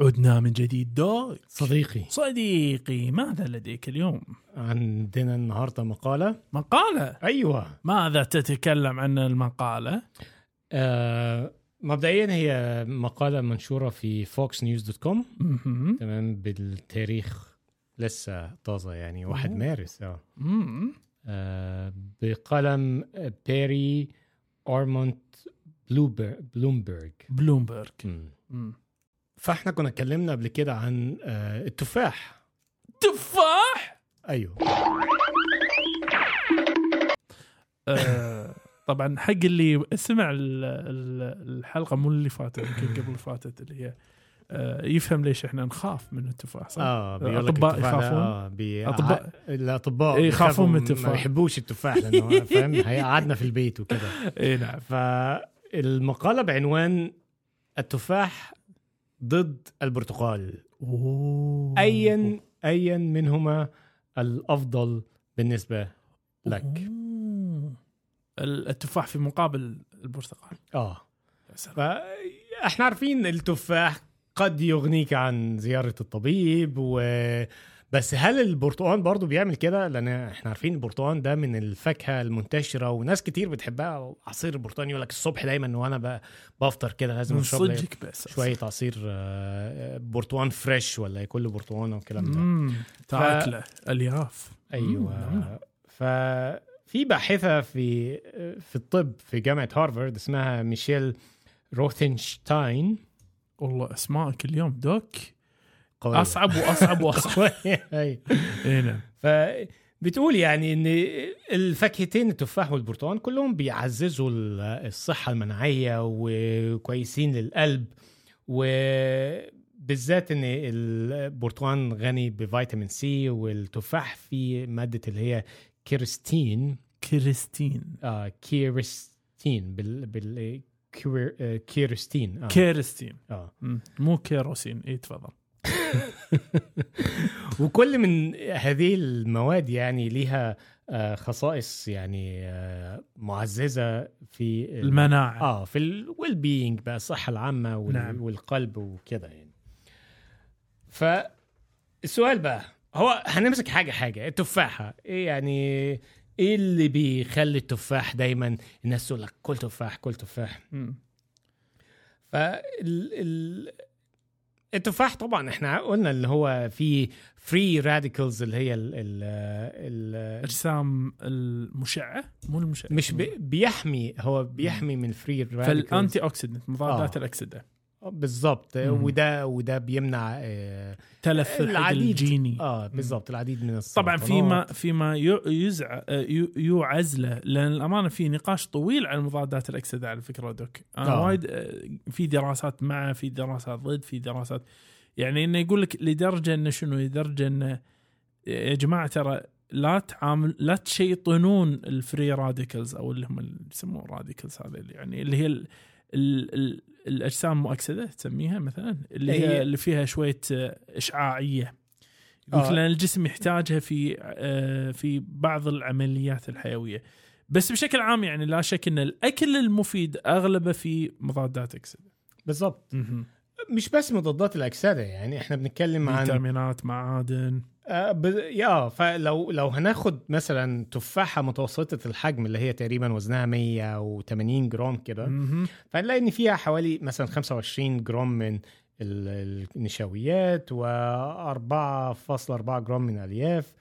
عدنا من جديد doc صديقي صديقي ماذا لديك اليوم؟ عندنا النهارده مقالة مقالة أيوه ماذا تتكلم عن المقالة؟ آه مبدئيا هي مقالة منشورة في Fox News dot com. تمام بالتاريخ لسه طازة يعني 1 أوه. مارس آه. آه، بقلم بيري بلوبر- بلومبرج بلومبرج. مم. فاحنا كنا اتكلمنا قبل كده عن آه، التفاح تفاح أيوه آه، طبعا حق اللي سمع ال- ال- الحلقة مو اللي فاتت يمكن قبل اللي فاتت اللي هي آه، يفهم ليش إحنا نخاف من التفاح صح؟ آه التفاح ده- يخافون؟ بي... ع- الأطباء إيه، يخافون من ما التفاح. يحبوش التفاح لأنه فاهم هيقعدنا في البيت وكده اي نعم فالمقالة بعنوان التفاح ضد البرتقال أوه. ايا ايا منهما الأفضل بالنسبة لك أوه. التفاح في مقابل البرتقال آه. فاحنا عارفين التفاح قد يغنيك عن زيارة الطبيب و بس هل البرتقال برضو بيعمل كده؟ لأن إحنا عارفين البرتقال ده من الفاكهة المنتشرة وناس كتير بتحبها عصير البرتقال يقول لك الصبح دايما وأنا بفطر كده لازم أشرب شوية عصير آه، برتقال fresh ولا كله برتقال والكلام ده. تاكله ألياف مم، أيوه نعم. ففي باحثة في في الطب في جامعة هارفارد اسمها ميشيل روثنشتاين والله أسمائك اليوم doc قوية. أصعب وأصعب وأصعب. أي نعم فبتقول يعني إن الفاكهتين التفاح والبرتقال كلهم بيعززوا ال- الصحة المناعية وكويسين للقلب وبالذات إن البرتقال غني بفيتامين C والتفاح فيه مادة اللي هي quercetin quercetin آه quercetin بال بال آه، quercetin آه. quercetin. مم. مو كيروسين اي تفضل وكل من هذه المواد يعني ليها آه، خصائص يعني آه، معززة في ال- المناعة آه في ال well-being بقى الصحة العامة وال... نعم. والقلب وكده يعني فالسؤال بقى هو هنمسك حاجة حاجة التفاحة إيه يعني إيه اللي بيخلي التفاح دايما الناس تقول لك كل تفاح كل تفاح. فال ال... التفاح طبعا إحنا قلنا اللي هو فيه free radicals اللي هي ال ال ال أجسام المشعة مو المشعة. مش بي بيحمي هو بيحمي من free radicals فال antioxidant مضادات آه. الأكسدة. بالظبط. وده وده بيمنع آه تلف العديد. الجيني. آه بالظبط العديد من طبعا السرطانات فيما فيما يو- يزع يو- يوعز له لأن الأمانة في نقاش طويل عن مضادات الأكسدة على فكرة doc. أنا آه. وايد آه، في دراسات مع في دراسات ضد في دراسات يعني إنه يقول لك لدرجة إنه شنو؟ لدرجة إنه يا جماعة ترى لا تعامل لا تشيطنون ال free radicals أو اللي هم اللي يسموه radicals هذا اللي يعني اللي هي ال ال ال الأجسام المؤكسده تسميها مثلا اللي هي هي- اللي فيها شوية آه، إشعاعية. يقول آه. لأن الجسم يحتاجها في آه، في بعض العمليات الحيوية. بس بشكل عام يعني لا شك إن الأكل المفيد أغلبه في مضادات أكسدة. بالظبط مش بس مضادات الأكسدة يعني إحنا بنتكلم عن فيتامينات معادن. آه ب... يا فلو لو هناخد مثلا تفاحة متوسطة الحجم اللي هي تقريبا وزنها 180 جرام كده. فنلاقي إن فيها حوالي مثلا 25 جرام من ال- النشويات و4.4 جرام من الالياف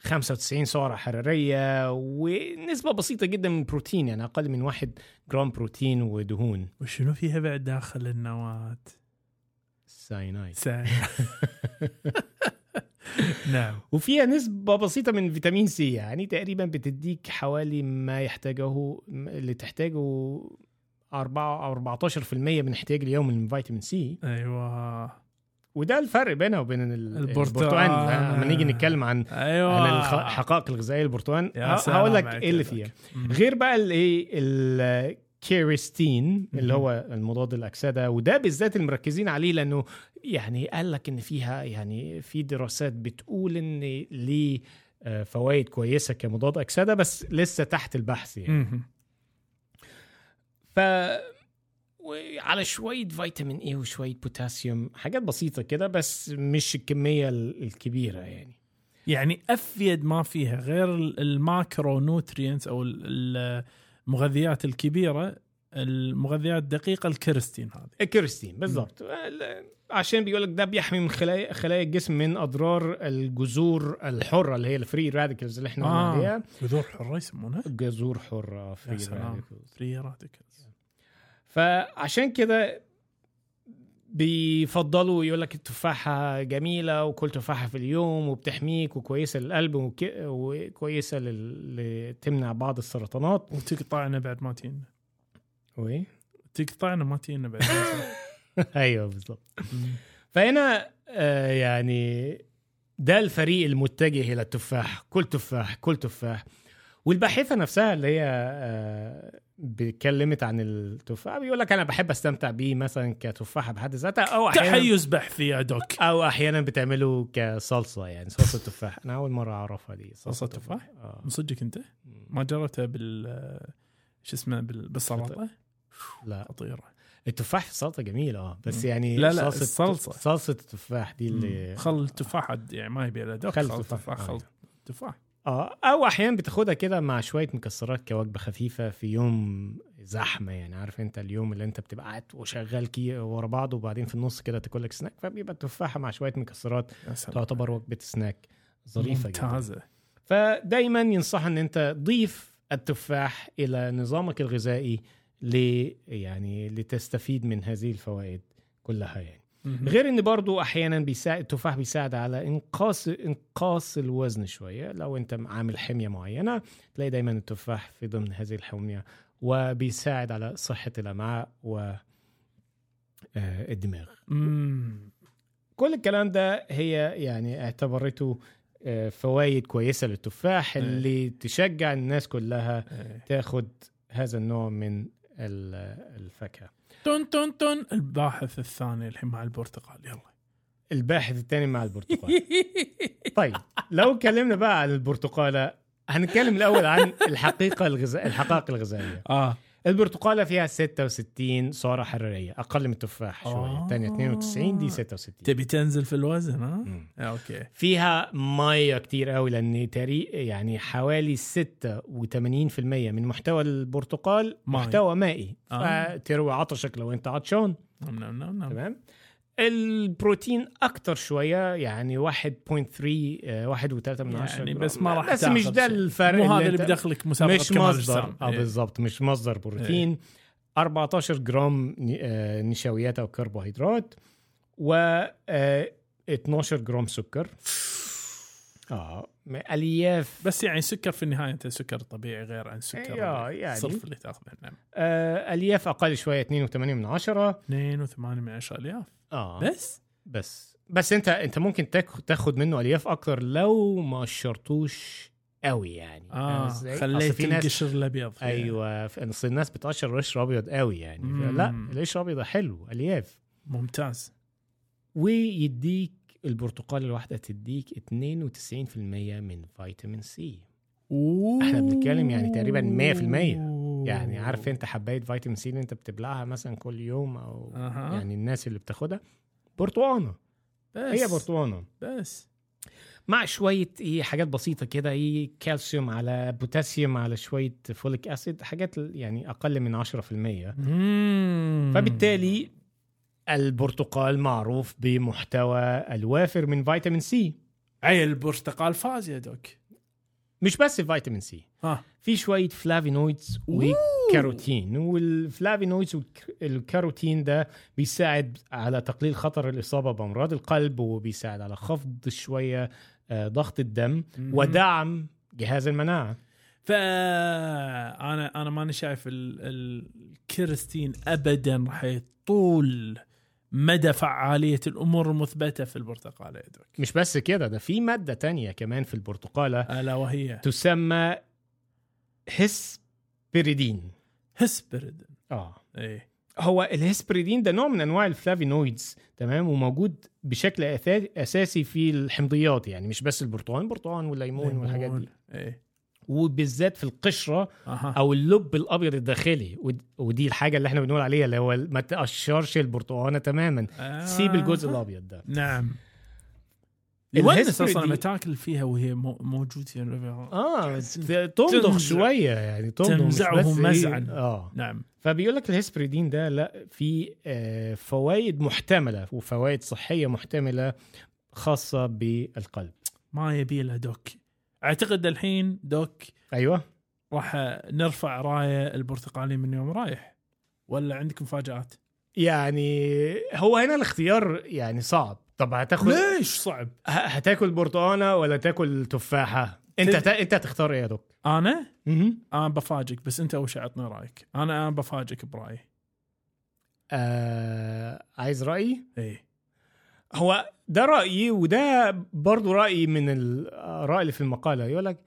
95 سعرة حرارية ونسبة بسيطة جدا من البروتين يعني أقل من 1 جرام بروتين ودهون. وشنو فيها بعد داخل النواة؟ ساينايد. سا- نعم. وفيها نسبة بسيطة من فيتامين سي يعني تقريبا بتديك حوالي ما يحتاجه اللي تحتاجه 4 أو 14% من احتياج اليوم من فيتامين سي. أيوه. وده الفرق بينه وبين ال- البرتقال. البرتقال. لما نيجي نتكلم عن أيوه. عن الحقائق الغذائية البرتقال. هقول لك إيه اللي فيها. غير بقى الايه الكيرستين اللي. هو المضاد الأكسدة وده بالذات اللي مركزين عليه لأنه يعني قال لك إن فيها يعني في دراسات بتقول إن ليه آه، فوائد كويسة كمضاد أكسدة بس لسه تحت البحث يعني. ف وعلى شوية فيتامين A وشوية بوتاسيوم حاجات بسيطة كده بس مش الكمية ال- الكبيرة يعني يعني أفيد ما فيها غير ال- ال macronutrients أو ال- المغذيات الكبيرة المغذيات الدقيقة ال quercetin هذه. ال quercetin بالظبط ال- عشان بيقول لك ده بيحمي من خلايا خلايا الجسم من أضرار الجذور الحرة اللي هي ال free radicals اللي إحنا قلنا آه. عليها. جذور حرة يسمونها؟ جذور حرة free. radicals free radicals فعشان كده بيفضلوا يقول لك التفاحة جميلة وكل تفاحة في اليوم وبتحميك وكويسة للقلب وك- وكويسة لل... تمنع بعض السرطانات. وتقطعنا بعد ما تينا. وايه تقطعنا ما تينا بعد أيوه بالظبط مم. فهنا آه يعني ده الفريق المتجه إلى التفاح. كل تفاح كل تفاح. والباحثة نفسها اللي هي آه اتكلمت عن التفاح بيقول لك أنا بحب أستمتع بيه مثلا كتفاحة بحد ذاتها أو أحيانا تحيز بحثي يا دوك. أو أحيانا بتعمله كصلصة يعني صلصة تفاح. أنا أول مرة أعرفها دي صلصة تفاح؟ آه. من صدقك أنت؟ ما جربتها بال شو اسمه بال- بالسلطة؟ لا. خطيرة. التفاح في السلطة جميل آه بس. يعني لا، لا، صلصة الصلصة. صلصة التفاح دي اللي خل التفاح يعني ما يبي له دوك خل التفاح. التفاح آه. خل تفاح. آه أو أحيانا بتاخدها كده مع شوية مكسرات كوجبة خفيفة في يوم زحمة يعني عارف أنت اليوم اللي أنت بتبقى قاعد وشغال كي ورا بعض وبعدين في النص كده تاكل لك سناك فبيبقى تفاحة مع شوية مكسرات تعتبر وجبة سناك ظريفة جدا. ممتازة. فدايما ينصح إن أنت ضيف التفاح إلى نظامك الغذائي ل يعني لتستفيد من هذه الفوائد كلها يعني. غير إن برضو أحيانا بيساعد التفاح بيساعد على انقاص إنقاص الوزن شوية لو أنت عامل حمية معينة تلاقي دايما التفاح في ضمن هذه الحمية وبيساعد على صحة الأمعاء و آه، الدماغ مم. كل الكلام ده هي يعني اعتبرته آه، فوائد كويسة للتفاح إيه. اللي تشجع الناس كلها إيه. تاخد هذا النوع من ال- الفاكهة تون تون تون الباحث الثاني الحين مع البرتقال يلا. الباحث الثاني مع البرتقال. طيب لو اتكلمنا بقى عن البرتقالة هنتكلم الأول عن الحقيقة الغذاء الحقائق الغذائيه آه. البرتقاله فيها 66 سعره حرارية أقل من التفاح شوية آه. الثانية 92 دي 66 تبي تنزل في الوزن ها؟ آه، أوكي فيها مية كتير قوي لأن تاري يعني حوالي 86% من محتوى البرتقال. محتوى مائي آه. فتروي عطشك لو انت عطشان نعم نعم نعم نعم تمام البروتين أكتر شوية يعني 1.3 آه، واحد وثلاثة من عشرة يعني جرام. بس ما راح بس مش ده. الفرق مو هذا اللي بدخلك مسابقة مش مصدر. آه إيه. بالضبط مش مصدر بروتين 14 جرام آه، نشويات أو كربوهيدرات و آه، 12 جرام سكر آه ألياف. بس يعني سكر في النهاية أنت سكر طبيعي غير عن سكر أيوة، يعني. الصرف اللي تأخذه. نعم. آه ألياف أقل شوية 2.8 من عشرة. 2.8 من 10 ألياف. آه. بس؟ بس. بس أنت أنت ممكن تاخ- تاخد منه ألياف أكتر لو ما قشرتوش قوي يعني. آه خليت في ناس القشر الابيض. أيوه. أصل الناس بتقشر القشر ابيض قوي يعني. لا القشر ابيض حلو ألياف. ممتاز. ويديك البرتقال الواحدة تديك 92% من فيتامين سي. إحنا بنتكلم يعني تقريباً 100%. يعني عارف انت حباية فيتامين سي اللي انت بتبلعها مثلا كل يوم أو أها. يعني الناس اللي بتاخدها؟ برتقانة. بس. هي برتقانة. بس. مع شوية إيه حاجات بسيطة كده إيه كالسيوم على بوتاسيوم على شوية folic acid حاجات يعني أقل من 10% مم. فبالتالي البرتقال معروف بمحتوى الوافر من فيتامين سي. عيل البرتقال فاز يا doc. مش بس فيتامين سي. ها. في شوية flavonoids وكاروتين وال flavonoids والكاروتين ده بيساعد على تقليل خطر الإصابة بأمراض القلب وبيساعد على خفض شوية آه، ضغط الدم. ودعم جهاز المناعة. فانا أنا ماني شايف ال- ال quercetin ابدا راح يطول مدى فعالية الأمور المثبتة في البرتقاله يا دوك مش بس كده ده في مادة تانية كمان في البرتقالة الا وهي. تسمى هسبريدين. هسبرد آه. إيه. هو الهسبريدين ده نوع من أنواع الفلافينويدز تمام؟ وموجود بشكل أساسي في الحمضيات يعني مش بس البرتقال البرتقال والليمون والحاجات دي. إيه. وبالذات في القشرة أها. أو اللب الأبيض الداخلي. ود- ودي الحاجة اللي إحنا بنقول عليها اللي هو ما تقشرش البرتقانة تماما. آه. سيب الجزء الأبيض ده. نعم. الهسبري أصلا لما تاكل فيها وهي مو- موجود في آه تمضغ. شوية يعني تمضغ بس إيه، مزعا. آه. نعم. فبيقول لك الهسبريدين ده لا في آه، فوائد محتملة وفوائد صحية محتملة خاصة بالقلب. ما يبي له دوك. أعتقد الحين دوك أيوه. راح نرفع راية البرتقالي من يوم رايح. ولا عندك مفاجآت؟ يعني هو هنا الاختيار يعني صعب. طب هتاخد ليش صعب؟ هتاكل برتقانة ولا تاكل تفاحة؟ انت ت... انت هتختار إيه يا دكتور أنا؟ مهم. أنا بفاجئك بس أنت اول شيء عطني رأيك؟ أنا أنا بفاجئك برأيي. آه... عايز رأيي؟ إيه. هو ده رأيي وده برضو رأيي من الاراء اللي في المقالة. يقول لك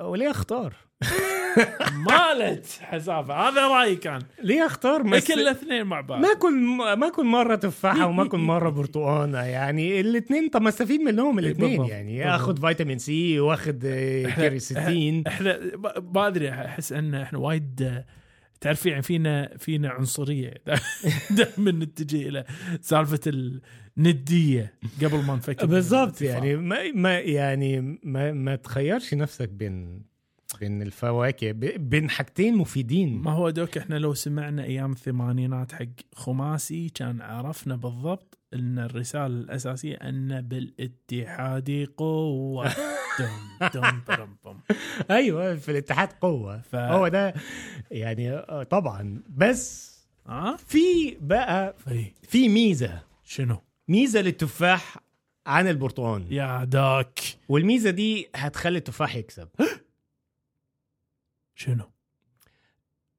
وليه أختار؟ مالت حسافة. هذا رأيي كان. ليه أختار؟ بس كل الاثنين مع بعض. ما اكل ما اكل مرة تفاحة وما اكل مرة برتقانة. يعني الاثنين طب ما أستفيد منهم الاثنين بالضبط، يعني. اخد فيتامين سي واخد آه، كيرستين إحنا ب- ما أدري أحس إن إحنا وايد تعرف يعني فينا فينا عنصرية. دائما نتجه إلى سالفة الندية قبل ما نفكر بالضبط. يعني ما, ما يعني ما, ما تخيرش نفسك بين بين الفواكه بين حاجتين مفيدين. ما هو دوك إحنا لو سمعنا أيام الثمانينات حق خماسي كان عرفنا بالضبط إن الرسالة الأساسية أن بالاتحاد قوة. دم دم برم بم. أيوه في الاتحاد قوة. ف- هو ده يعني آه، طبعا. بس ها في بقى اي في ميزة. شنو؟ ميزة للتفاح عن البرتقال. يا داك. والميزة دي هتخلي التفاح يكسب. شنو؟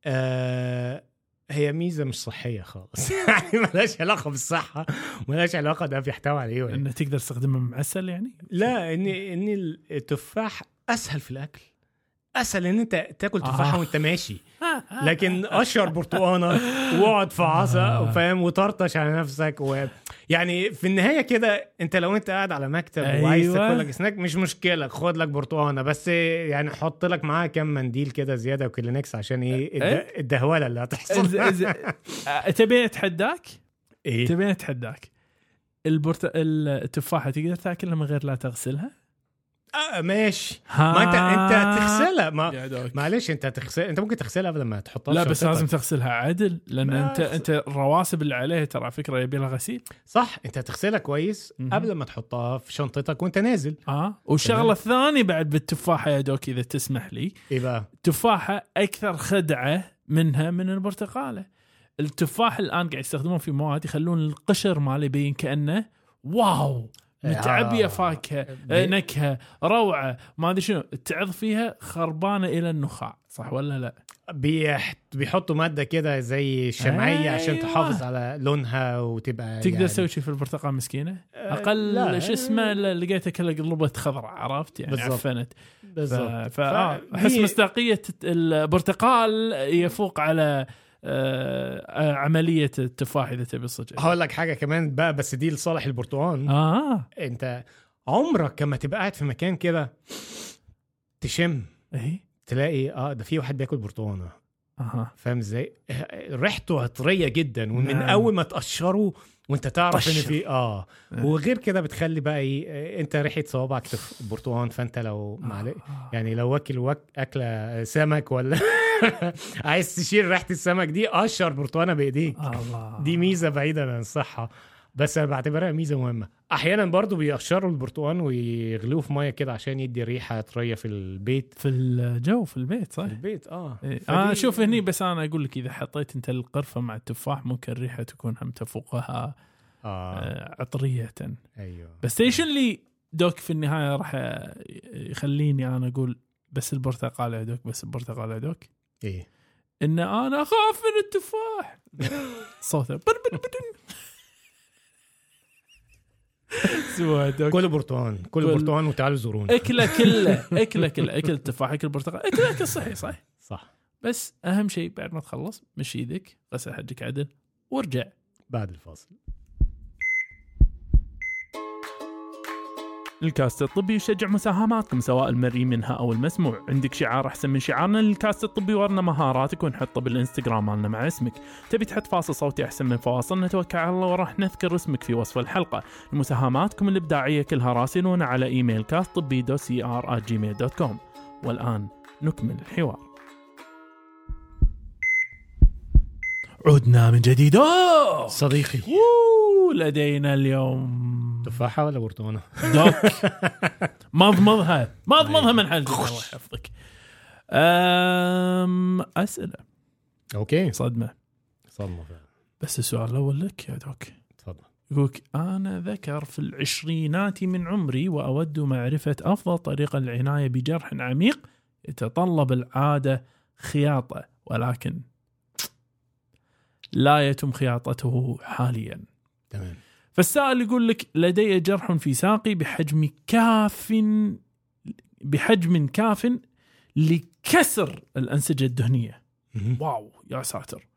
آه هي ميزة مش صحية خالص. يعني ملهاش علاقة بالصحة ملهاش علاقة ده بيحتوي على إيه ولا انه تقدر تستخدمه معسل يعني؟ لا ان إن التفاح أسهل في الأكل. أسهل إن أنت تاكل تفاحة آه. وأنت ماشي لكن قشر برتقانة واقعد في عصا فاهم وطرطش على نفسك و يعني في النهاية كده أنت لو أنت قاعد على مكتب أيوة. وعايز تاكل لك سناك مش مشكلة خد لك برتقانة بس يعني حط لك معاها كام منديل كده زيادة وكلينكس عشان إيه الد- إيه؟ الدهولة اللي هتحصل إز- آه، اتحداك؟ إيه تبيني اتحداك البرت... التفاحة تقدر تاكلها من غير لا تغسلها؟ آه ماشي. ما انت انت تغسلها. ما. معلش انت تغسل انت ممكن تغسلها قبل ما تحطها لا بس. لازم تغسلها عدل لأن ما انت. أنت الرواسب اللي عليها ترى على فكرة يبي لها غسيل. صح انت هتغسلها كويس. قبل ما تحطها في شنطتك وانت نازل. آه. والشغلة الثانية بعد بالتفاحة يا دوك إذا تسمح لي. إيه تفاحه أكثر خدعة منها من البرتقالة. التفاح الآن قاعد يستخدمون في مواد يخلون القشر ماله يبين كأنه واو. متعبيه آه. فاكهة آه، نكهة روعة ما أدري شنو تعض فيها خربانة إلى النخاع صح ولا لا؟ بيح... بيحطوا مادة كده زي شمعية عشان أيوة. تحافظ على لونها وتبقى تقدر يعني... تسوي شيء في البرتقال مسكينة؟ آه، أقل. شو اسمه لقيتها كلها قلبت خضراء عرفت يعني بالضبط. عفنت ف... بالظبط ف... أحس مصداقية البرتقال يفوق على عملية التفاح إذا تبي صدق. هقول لك حاجة كمان بقى بس دي لصالح البرتقال. آه. أنت عمرك لما تبقى قاعد في مكان كده تشم اي تلاقي آه ده في واحد بياكل برتقانه أها. فاهم إزاي؟ ريحته عطريه جدا ومن نعم. أول ما تقشره وانت تعرف إن. في آه آه. وغير كده بتخلي بقى إيه أنت ريحة صوابعك في البرتقال فأنت لو معلق آه. يعني لو واكل وك... أكلة سمك ولا عايز تشيل ريحة السمك دي قشر برتقانة بإيديك دي ميزة بعيدا عن الصحة بس أنا بعتبرها ميزة مهمة. أحيانا برضو بيقشروا البرتقال ويغلوه في مية كده عشان يدي ريحة طرية في البيت. في الجو في البيت صح؟ في البيت آه. إيه. فدي- أنا شوف هني بس أنا أقول لك إذا حطيت أنت القرفة مع التفاح ممكن الريحة تكون هم تفوقها آه. آه، عطرية. أيوه. بس إيش اللي دوك في النهاية راح يخليني أنا أقول بس البرتقال يا دوك بس البرتقال يا دوك إيه. إن أنا أخاف من التفاح. صوته دوك كل برتقال كل برتقال وتعالوا زورونا أكلة كلة أكلة كلة اكل التفاح اكل البرتقال اكل اكل صحي صح صح. بس أهم شيء بعد ما تخلص مشي يدك غسل حجك عدل وارجع. بعد الفاصل. الكاست الطبي يشجع مساهماتكم سواء المرئي منها أو المسموع. عندك شعار أحسن من شعارنا للكاست الطبي ورنا مهاراتك ونحطه بالإنستغرام مالنا مع اسمك. تبي تحط فاصل صوتي أحسن من فواصلنا توكل على الله وراح نذكر اسمك في وصف الحلقة. مساهماتكم الإبداعية كلها راسلونا على إيميل كاست طبي دو سي ار Gmail dot com والآن نكمل الحوار. عدنا من جديد. أوه! صديقي. أوه، لدينا اليوم تفاحة ولا برتقانة؟ دوك. مضمضها مضمضها من حلقك الله يحفظك. أم أسئلة. أوكي. صدمة. صدمة فعلا. بس السؤال الأول لك يا دوك. تفضل. يقولك أنا ذكر في العشرينات من عمري وأود معرفة أفضل طريقة للعناية بجرح عميق يتطلب العادة خياطة ولكن لا يتم خياطته حاليا. تمام. فالسائل يقول لك لدي جرح في ساقي بحجم كاف بحجم كاف لكسر الأنسجة الدهنية. واو يا ساتر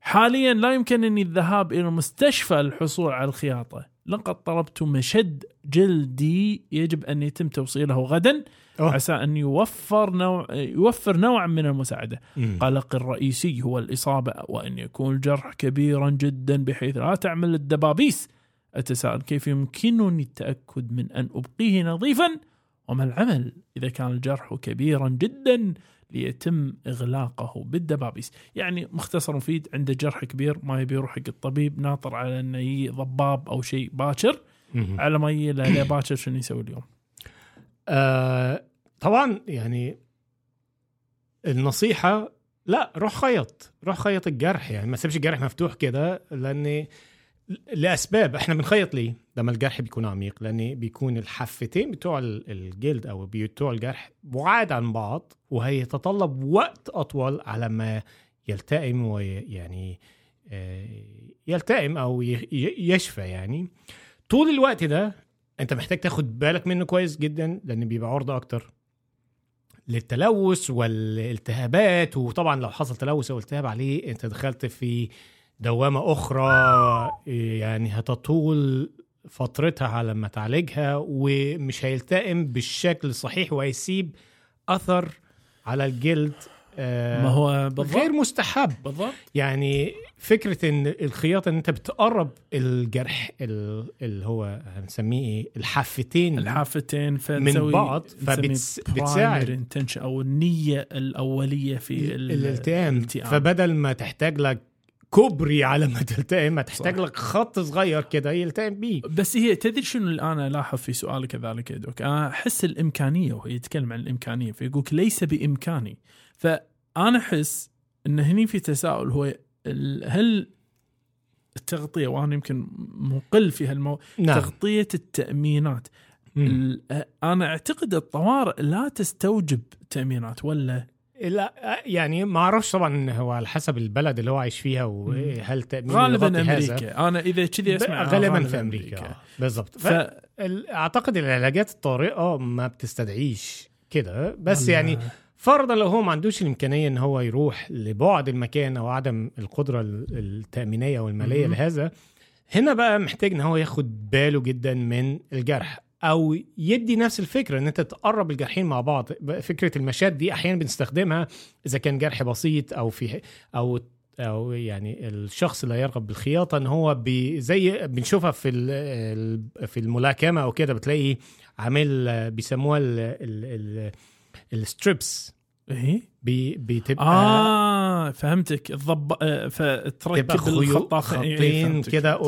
حاليا لا يمكنني الذهاب إلى المستشفى للحصول على الخياطة لقد طلبت مشد جلدي يجب أن يتم توصيله غدا أوه. عسى أن يوفر نوع يوفر نوعا من المساعدة مم. قلق الرئيسي هو الإصابة وأن يكون الجرح كبيرا جدا بحيث لا تعمل الدبابيس أتساءل كيف يمكنني التأكد من أن أبقيه نظيفا؟ وما العمل إذا كان الجرح كبيرا جدا ليتم إغلاقه بالدبابيس؟ يعني مختصر مفيد عنده جرح كبير ما يبي يروح حق الطبيب ناطر على أنه يجي ضباب أو شيء باكر. على ما يجي له باكر شنو يسوي اليوم؟ آه طبعا يعني النصيحة لا روح خيط. روح خيط الجرح يعني. ما تسيبش الجرح مفتوح كده لأن لأسباب إحنا بنخيط ليه لما الجرح بيكون عميق لأن بيكون الحفتين بتوع ال- الجلد أو بتوع الجرح بعاد عن بعض وهيتطلب وقت أطول على ما يلتئم ويعني يلتئم أو يشفى يعني. طول الوقت ده أنت محتاج تاخد بالك منه كويس جدا لأن بيبقى عرضه أكتر للتلوث والالتهابات. وطبعا لو حصل تلوث أو التهاب عليه أنت دخلت في دوامة أخرى يعني هتطول فترتها على ما تعالجها ومش هيلتئم بالشكل الصحيح وهيسيب أثر على الجلد آه، ما هو بالضبط. غير مستحب. بالضبط. يعني فكرة إن الخياطة إن أنت بتقرب الجرح ال- اللي هو هنسميه إيه؟ الحافتين الحافتين من بعض فبتساعد أو النية الأولية في ال- الالتئام. الالتئام. فبدل ما تحتاج لك كوبري على ما تلتئم هتحتاج صح. لك خط صغير كده يلتئم بيه. بس هي تدري شنو اللي أنا ألاحظ في سؤالك كذلك يا دوك؟ أنا أحس الإمكانية وهو يتكلم عن الإمكانية فيقول ليس بإمكاني. فأنا أحس إن هني في تساؤل هو هل التغطية وأنا يمكن مقل في هالمو نعم. تغطية التأمينات. مم. أنا أعتقد الطوارئ لا تستوجب تأمينات ولا لا يعني ما أعرفش طبعا هو على حسب البلد اللي هو عايش فيها وهل تأمين غالبا هذا. أمريكا أنا إذا كذي أسمع غالبا في أمريكا آه، بالظبط ف... أعتقد العلاجات الطارئة ما بتستدعيش كده بس والله. يعني فرضا لو هو ما عندوش الإمكانية إن هو يروح لبعد المكان أو عدم القدرة ال- التأمينية أو المالية مم. لهذا هنا بقى محتاج إن هو ياخد باله جدا من الجرح أو يدي نفس الفكرة إن أنت تقرب الجرحين مع بعض. فكرة المشات دي أحيانا بنستخدمها إذا كان جرح بسيط أو في أو أو يعني الشخص اللي يرغب بالخياطة إن هو بي زي بنشوفها في في الملاكمة أو كده بتلاقي عامل بيسموها ال- ال- ال- ال strips إيه؟ بي بتبقى آه فهمتك. الضب آه، فتركب الخطاف إيه، كده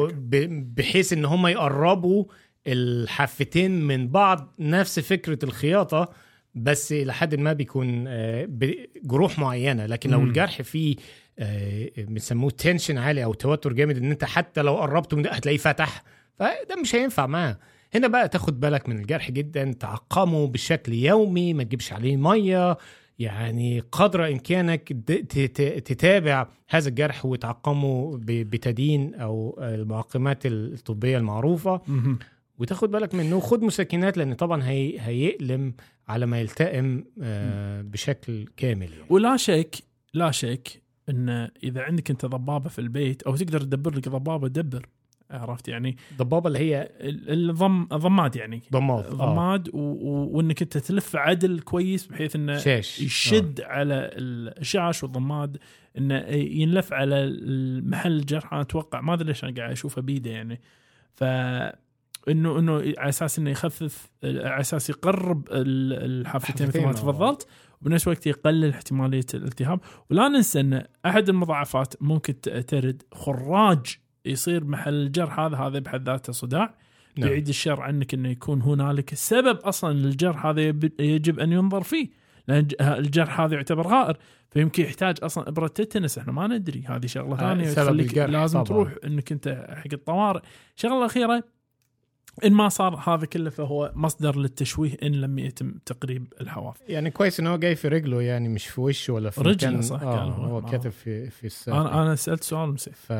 بحيث إن هم يقربوا الحافتين من بعض نفس فكرة الخياطة بس لحد ما بيكون آه، بجروح معينة. لكن لو. الجرح فيه آه، بيسموه tension عالي أو توتر جامد إن أنت حتى لو قربته من ده هتلاقيه فتح. فده مش هينفع معاه. هنا بقى تاخد بالك من الجرح جدا تعقمه بشكل يومي ما تجيبش عليه مية. يعني قدر إمكانك تتابع هذا الجرح وتعقمه بتدين أو المعقمات الطبية المعروفة. وتاخد بالك منه وخد مسكنات لأن طبعا هي هيألم على ما يلتئم آه، بشكل كامل يعني. ولا شك لا شك إن إذا عندك أنت ضبابة في البيت أو تقدر تدبر لك ضبابة دبر عرفت يعني الضبابه اللي هي ال- الضم ضماد يعني ضماد آه. ضماد. و... وإنك أنت تلف عدل كويس بحيث إنه شاش يشد على الشاش والضماد إنه ينلف على المحل الجرح أنا أتوقع ما أدري ليش أنا قاعد أشوفه بيده يعني ف إنه إنه على أساس إنه يخفف على أساس يقرب ال- الحافتين مثل ما آه. تفضلت وبنفس الوقت يقلل احتمالية الالتهاب ولا ننسى ان أحد المضاعفات ممكن ترد خراج يصير محل الجرح. هذا هذا بحد ذاته صداع. نعم. بعيد الشر عنك إنه يكون هنالك سبب أصلا للجرح. هذا يجب أن ينظر فيه. لأن الجرح هذا يعتبر غائر. فيمكن يحتاج أصلا إبرة تتنس. إحنا ما ندري. هذه شغلة آه، ثانية تخليك الجرح لازم طبعاً. تروح إنك أنت حق الطوارئ. الشغله الاخيره إن ما صار هذا كله فهو مصدر للتشويه إن لم يتم تقريب الحواف يعني كويس ان هو جاي في رجله يعني مش في وشه ولا في رجله صح، آه كان هو- هو. كاتب في في الساق. أنا أنا سألت سؤال مسيف ف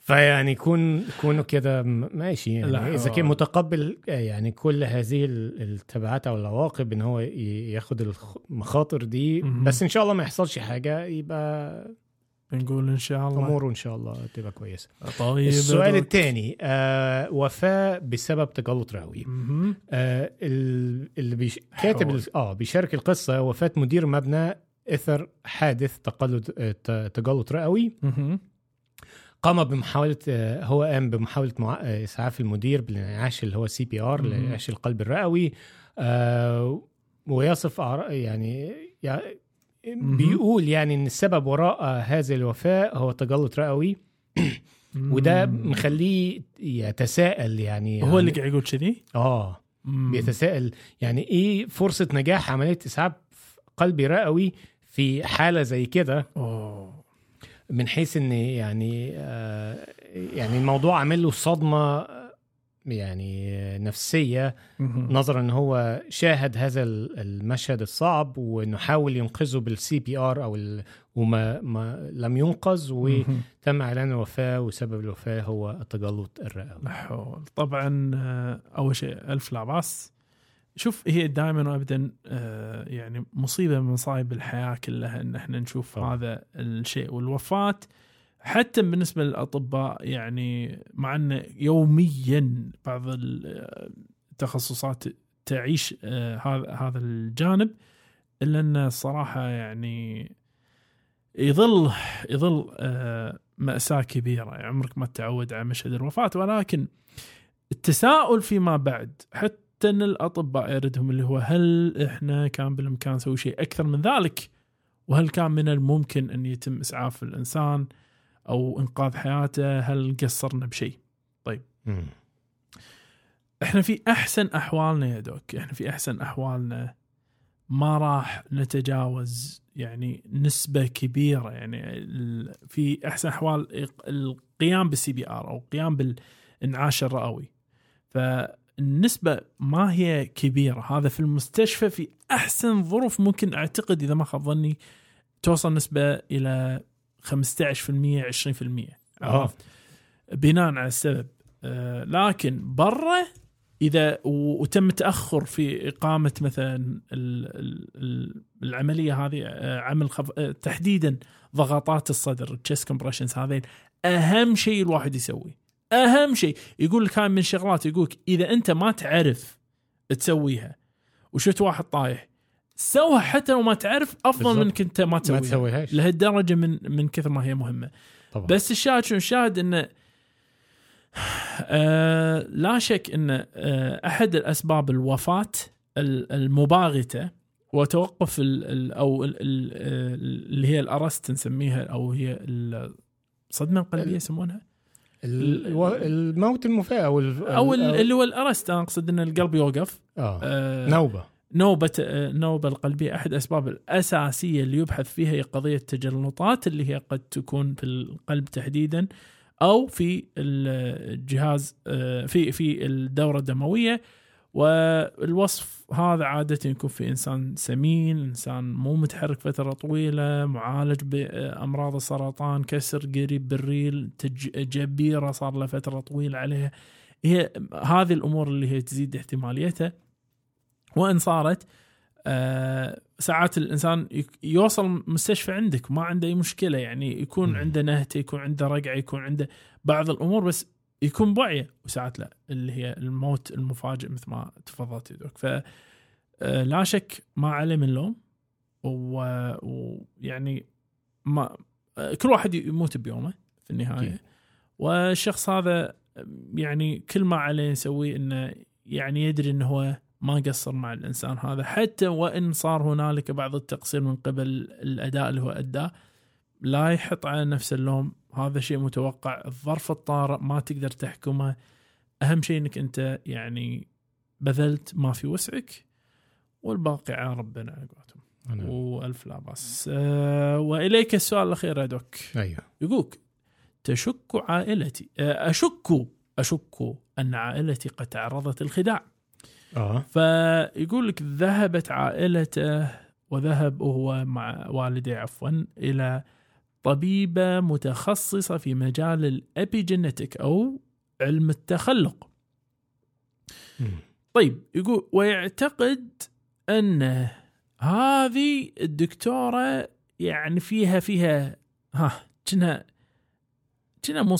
فيعني كون كونه كده ماشي يعني. لا، إذا كان متقبل يعني كل هذه ال- التبعات أو العواقب إن هو ياخد المخاطر دي. بس إن شاء الله ما يحصلش حاجة يبقى نقول إن شاء الله اموره إن شاء الله تبقى كويسه طيب السؤال. الثاني آه وفاة بسبب تجلط رئوي. آه ال- اللي بيش كاتب آه بيشارك القصة وفاة مدير مبنى إثر حادث تقلد تجلط رئوي. قام بمحاولة آه، هو قام بمحاولة مع... آه، إسعاف المدير بالانعاش اللي هو CPR. لانعاش القلب الرئوي آه ويصف يعني يعني. بيقول يعني إن السبب وراء هذه الوفاة هو تجلط رئوي وده. مخليه يتساءل يعني هو اللي قاعد يقول كذي؟ آه. بيتساءل يعني إيه فرصة نجاح عملية اسعاف قلبي رئوي في حالة زي كده اوه من حيث إن يعني آه يعني الموضوع عامل له صدمة آه، يعني نفسية. نظرا إن هو شاهد هذا ال- المشهد الصعب وإنه حاول ينقذه بال CPR أو ال وما ما لم ينقذ. وتم إعلان الوفاة وسبب الوفاة هو التجلط الرئوي حول طبعا آه، أول شيء ألف لا بأس شوف هي دائما وابدا آه، يعني مصيبة من مصايب الحياة كلها إن إحنا نشوف طبعا. هذا الشيء والوفاة حتى بالنسبة للأطباء يعني مع أن يوميا بعض التخصصات تعيش آه، هذا هذا الجانب إلا أن الصراحه يعني يظل يظل آه، مأساة كبيرة. يعني عمرك ما تتعود على مشهد الوفاة. ولكن التساؤل فيما بعد حتى أن الأطباء يردهم اللي هو هل إحنا كان بالإمكان نسوي شيء أكثر من ذلك؟ وهل كان من الممكن أن يتم إسعاف الإنسان؟ أو إنقاذ حياته؟ هل قصرنا بشيء؟ طيب مم. إحنا في أحسن أحوالنا يا doc إحنا في أحسن أحوالنا ما راح نتجاوز يعني نسبة كبيرة يعني في أحسن أحوال القيام بال CPR أو القيام بالإنعاش الرئوي فالنسبة ما هي كبيرة هذا في المستشفى في أحسن ظروف ممكن أعتقد إذا ما خاب ظني توصل نسبة إلى 15% 20% آه. بناء على السبب. آه، لكن برا إذا وتم تأخر في إقامة مثلا ال- ال- ال- العملية هذه آه، عمل خف... آه، تحديدا ضغطات الصدر ال chest compressions هذين أهم شيء الواحد يسويه أهم شيء. يقول لك هاي من الشغلات يقول لك إذا أنت ما تعرف تسويها وشفت واحد طايح سوها حتى لو ما تعرف أفضل. من إنك أنت ما ما تسويها. تسويهاش. لهالدرجة من من كثر ما هي مهمة. طبعا. بس الشاهد شنو؟ الشاهد إنه آه لا شك إن آه أحد الأسباب الوفاة ال- المباغتة وتوقف ال ال أو ال ال اللي هي الأرست نسميها أو هي الصدمة القلبية يسمونها؟ الموت المفاجئ أو أو ال- اللي هو الأرست. أنا أقصد إن القلب يوقف. آه. آه. نوبة. نوبة النوبة القلبية أحد الأسباب الأساسية اللي يبحث فيها هي قضية التجلطات اللي هي قد تكون في القلب تحديدا أو في الجهاز آه، في في الدورة الدموية. والوصف هذا عادة يكون في إنسان سمين إنسان مو متحرك فترة طويلة معالج بأمراض السرطان كسر قريب بالريل جبيرة صار له فترة طويلة عليها. هي هذه الأمور اللي هي تزيد احتماليتها. وان صارت آه ساعات الإنسان يوصل مستشفى عندك ما عنده أي مشكلة يعني يكون مم. عنده نهته يكون عنده رقعة يكون عنده بعض الأمور بس يكون بوعيه وساعات لا اللي هي الموت المفاجئ مثل ما تفضلت يا دوك ف آه، لا شك ما عليه من لوم ويعني ما آه، كل واحد يموت بيومه في النهاية أكيد. والشخص هذا يعني كل ما عليه يسويه إنه يعني يدري إنه هو ما قصر مع الإنسان هذا. حتى وإن صار هنالك بعض التقصير من قبل الأداء اللي هو أداه لا يحط على نفس اللوم. هذا شيء متوقع. الظرف الطارئ ما تقدر تحكمه. أهم شيء إنك أنت يعني بذلت ما في وسعك والباقي على ربنا على قولتهم. أنا- والف لا بأس. أه وإليك السؤال الأخير يا دوك. أيوه. يقولك تشك عائلتي آه، أشك أشك أن عائلتي قد تعرضت الخداع آه. فيقول لك ذهبت عائلته وذهب هو مع والديه عفوا إلى طبيبة متخصصة في مجال الأبيجينيتك أو علم التخلق. مم. طيب يقول ويعتقد أن هذه الدكتورة يعني فيها فيها ها كنا كنا مو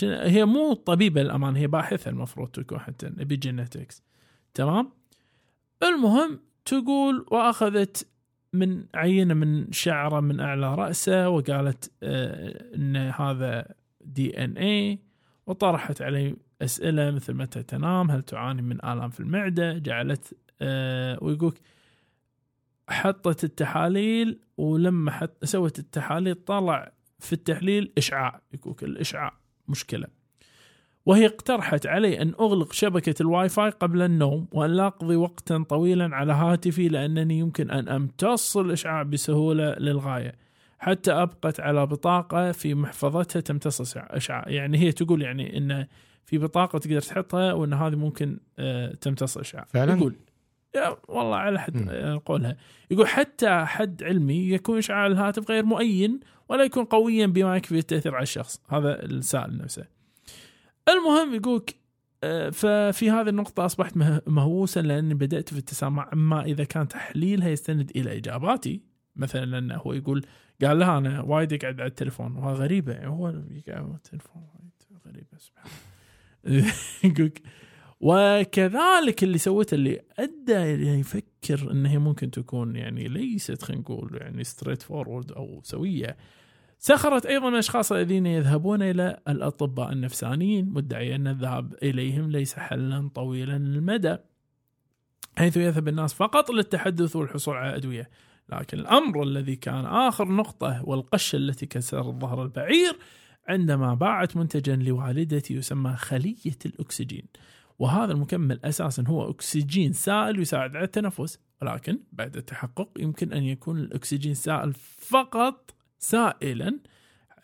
كنا- هي مو طبيبة الأمان هي باحثة المفروض تكون حتى ابيجينيتكس تمام؟ المهم تقول وأخذت من عينة من شعرة من أعلى رأسه وقالت آه أن هذا دي إن اي وطرحت عليه أسئلة مثل متى تنام هل تعاني من آلام في المعدة؟ جعلت آه ويقولك حطت التحاليل ولما حط سوت التحاليل طلع في التحليل إشعاع يقولك الإشعاع مشكلة. وهي اقترحت علي أن أغلق شبكة الواي فاي قبل النوم وأن لا أقضي وقتا طويلا على هاتفي لأنني يمكن أن أمتص الإشعاع بسهولة للغاية حتى أبقت على بطاقة في محفظتها تمتص إشعاع. يعني هي تقول يعني أن في بطاقة تقدر تحطها وأن هذه ممكن آه، تمتص إشعاع. فعلاً؟ يقول يا والله على حد. آه، قولها. يقول حتى حد علمي يكون إشعاع الهاتف غير مؤين ولا يكون قويا بما يكفي التأثير على الشخص. هذا السائل نفسه. المهم يقولك آه، ففي هذه النقطة أصبحت مه- مهووسا لأني بدأت في التسامع أما إذا كان تحليلها يستند إلى إجاباتي. مثلا إنه هو يقول قال لها أنا وايد اقعد على التليفون وهذا غريبة يعني هو يقعد على التليفون وايد غريبة سبحان وكذلك اللي سوته اللي أدى إلى يفكر ان هي ممكن تكون يعني ليست خلينا نقول يعني straightforward أو سوية سخرت أيضا الاشخاص الذين يذهبون إلى الأطباء النفسانيين مدعيا أن الذهاب إليهم ليس حلا طويلا المدى حيث يذهب الناس فقط للتحدث والحصول على أدوية. لكن الأمر الذي كان آخر نقطة والقشه التي كسرت ظهر البعير عندما باعت منتجا لوالدتي يسمى خلية الأكسجين. وهذا المكمل أساسا هو أكسجين سائل يساعد على التنفس ولكن بعد التحقق يمكن أن يكون الأكسجين سائل فقط سائلا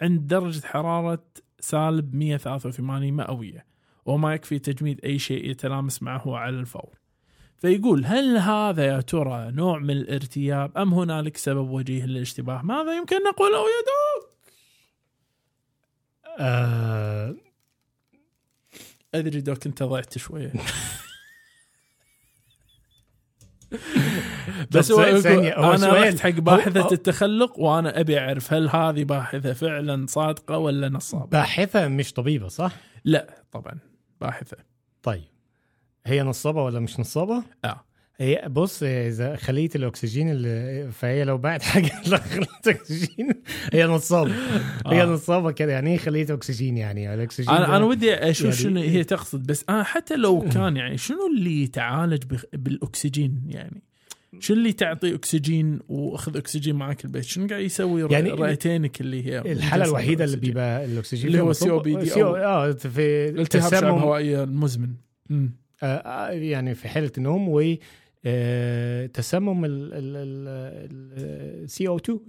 عند درجة حرارة سالب 183 مئوية وما يكفي تجميد أي شيء يتلامس معه على الفور. فيقول هل هذا يا ترى نوع من الارتياب أم هنالك سبب وجيه للاشتباه؟ ماذا يمكن نقوله يا دوك؟ آه أدري دوك أنت ضعت شوية بس هو ثانية، هو أنا. رحت حق باحثه التخلق وأنا أبي أعرف هل هذه باحثة فعلا صادقة ولا نصابة؟ باحثة مش طبيبة صح؟ لا طبعا باحثة طيب هي نصابة ولا مش نصابة؟ آه هي بص إذا خلية الأكسجين اللي فهي لو باعت حاجة لخليه اكسجين هي نصابة هي آه. نصابة كده يعني إيه خلية أكسجين يعني الأكسجين أنا أنا ودي أشوف يعني- شنو هي تقصد بس أنا حتى لو كان يعني شنو اللي يتعالج بالأكسجين يعني شو اللي تعطي أكسجين وأخذ أكسجين معك البيت؟ شنو قاعد يسوي؟ يعني رئتينك اللي هي الحالة الوحيدة اللي؟ بيبقى الأكسجين اللي هو مصاب- COPD CO آه في التهاب شعب هوائيه المزمن. آه، آه، يعني في حالة النوم و آه، تسمم ال سي أو 2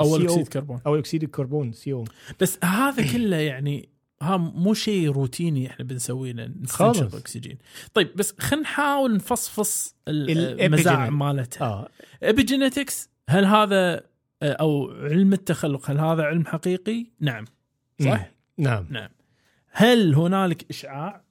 أو اكسيد كربون أو اكسيد الكربون سي أو بس هذا كله يعني ها مو شيء روتيني إحنا بنسويه. نستنشق اكسجين طيب بس خلينا نحاول نفصفص. المزاعم مالتها آه epigenetics هل هذا أو علم التخلق هل هذا علم حقيقي؟ نعم صح؟ نعم نعم هل هنالك إشعاع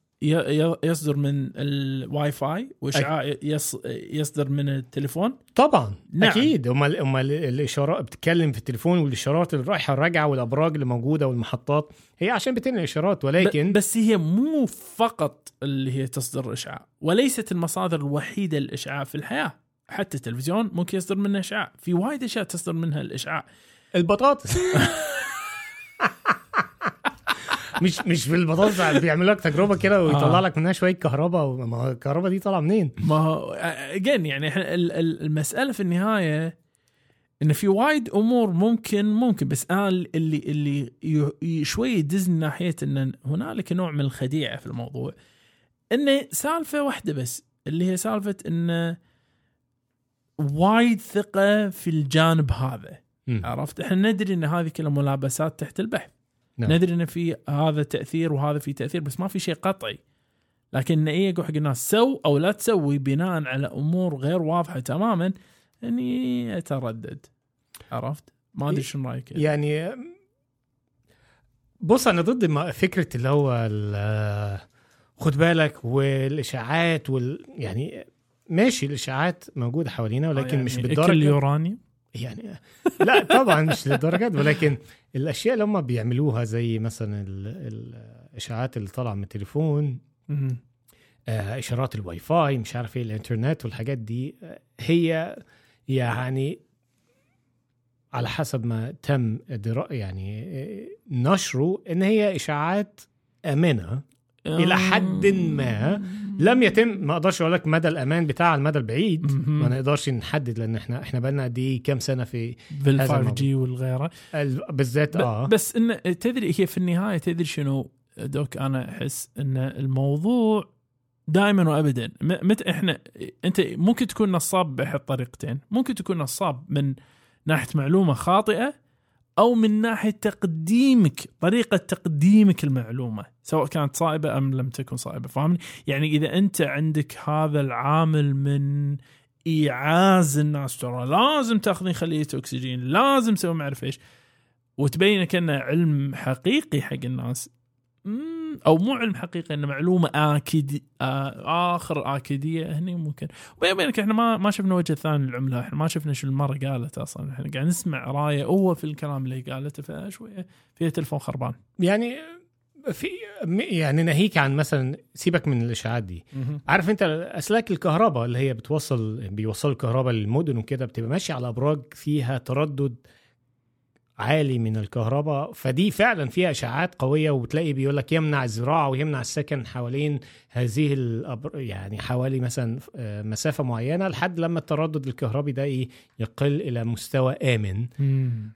يصدر من الواي فاي واشعاع يص- يصدر من التليفون؟ طبعا نعم. أكيد. هم هم الإشارات بتتكلم في التليفون والإشارات اللي رايحه الراجعة والأبراج اللي موجودة والمحطات هي عشان بتنقل إشارات ولكن بس هي مو فقط اللي هي تصدر إشعاع وليست المصادر الوحيدة للإشعاع في الحياة. حتى التلفزيون ممكن يصدر منه إشعاع. في وايد أشياء تصدر منها الإشعاع. البطاطس. مش مش في البطاطس بيعمل لك تجربة كده ويطلع آه. لك منها شوية كهرباء ما هو الكهرباء دي طالعة منين؟ ما هو اجين يعني ال- المسألة في النهاية إن في وايد أمور ممكن ممكن بس أنا اللي اللي شوي يدزني ناحية إن هنالك نوع من الخديعة في الموضوع انه سالفة واحدة بس اللي هي سالفة انه وايد ثقة في الجانب هذا مم. عرفت إحنا ندري إن هذه كلها ملابسات تحت البحث نعم. ندري إن في هذا تأثير وهذا في تأثير بس ما في شيء قطعي. لكن إيه يقول حق الناس سو أو لا تسوي بناء على أمور غير واضحة تماما إني أتردد. عرفت؟ ما أدري شنو رأيك يعني بص أنا ضد ما- فكرة اللي هو خد بالك والإشاعات وال يعني ماشي الإشاعات موجودة حوالينا ولكن مش يعني اكل بالدرجه اليورانيوم؟ يعني لا طبعا مش للدرجة دي ولكن الأشياء اللي هم بيعملوها زي مثلا ال- الاشاعات اللي طالعة من التليفون. آه، إشارات الواي فاي مش عارف إيه الإنترنت والحاجات دي هي يعني على حسب ما تم يعني آه، نشره إن هي إشعاعات آمنة إلى حد ما لم يتم ما أقدرش أقول لك مدى الأمان بتاعها على المدى البعيد. ما نقدرش نحدد لأن إحنا إحنا بقالنا قد إيه كام سنة في بال هذا 5G والغيره. ال- بالذات ب- آه. بس إن تدري هي في النهاية تدري شنو دوك؟ أنا أحس إن الموضوع دائما وابدا. متى إحنا أنت ممكن تكون نصاب باحد طريقتين ممكن تكون نصاب من ناحية معلومة خاطئة أو من ناحية تقديمك طريقة تقديمك المعلومة سواء كانت صائبة أم لم تكن صائبة فاهمني؟ يعني إذا أنت عندك هذا العامل من إيعاز الناس ترى لازم تاخذين خلية أكسجين لازم تسوي ما اعرف إيش وتبين كأنه علم حقيقي حق الناس علم أو مو علم حقيقي إنه معلومة أكيد آه آخر آكيدية هني ممكن. وبيني وبينك إحنا ما ما شفنا وجه ثاني للعملة إحنا ما شفنا شو المرة قالت أصلا. إحنا قاعد نسمع رايه هو في الكلام اللي قالته فشوية فيها تلفون خربان. يعني في يعني ناهيك عن مثلا سيبك من الإشاعات دي. عارف أنت أسلاك الكهرباء اللي هي بتوصل بيوصلوا الكهرباء للمدن وكده بتبقى ماشية على أبراج فيها تردد عالي من الكهرباء فدي فعلا فيها إشاعات قوية وبتلاقي بيقول لك يمنع الزراعة ويمنع السكن حوالين هذه الأبر يعني حوالي مثلا آه، مسافة معينة لحد لما التردد الكهربي ده يقل إلى مستوى آمن.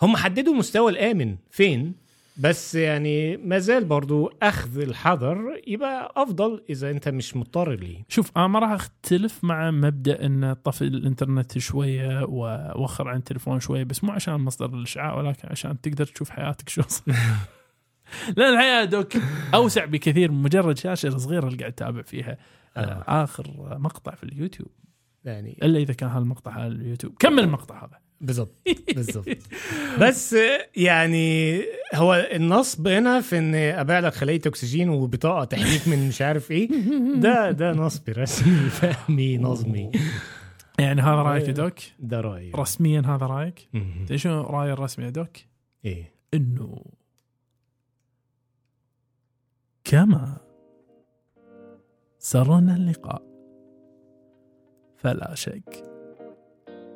هم حددوا مستوى الآمن فين؟ بس يعني ما زال برضو أخذ الحذر يبقى أفضل إذا أنت مش مضطر ليه. شوف أنا ما راح أختلف مع مبدأ إن طفي الإنترنت شوية ووخر عن التليفون شوية بس مو عشان مصدر الإشعاع ولكن عشان تقدر تشوف حياتك شو لأن الحياة دوك أوسع بكثير من مجرد شاشة صغيرة اللي قاعد تتابع فيها آه. آخر مقطع في اليوتيوب. يعني إلا إذا كان هالمقطع على اليوتيوب. كمل المقطع هذا. بالظبط بالظبط بس يعني هو النصب هنا في إن أبيع لك خلية أكسجين وبطاقة تحميك من مش عارف إيه ده ده نصب رسمي فهمي نظمي يعني هذا رأيك يا دوك؟ ده رأيي رسميا هذا رأيك؟ إيش رايي الرسمي يا دوك؟ إيه إنه كما سرنا اللقاء فلا شك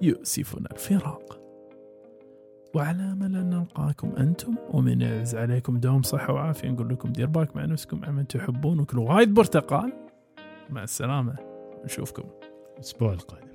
يؤسفنا الفراق. وعلى امل ان نلقاكم أنتم ومن يعز عليكم دوم صحة وعافية نقول لكم دير بالك مع نفسكم عمن تحبون وكلوا وايد برتقال. مع السلامة نشوفكم. الأسبوع القادم.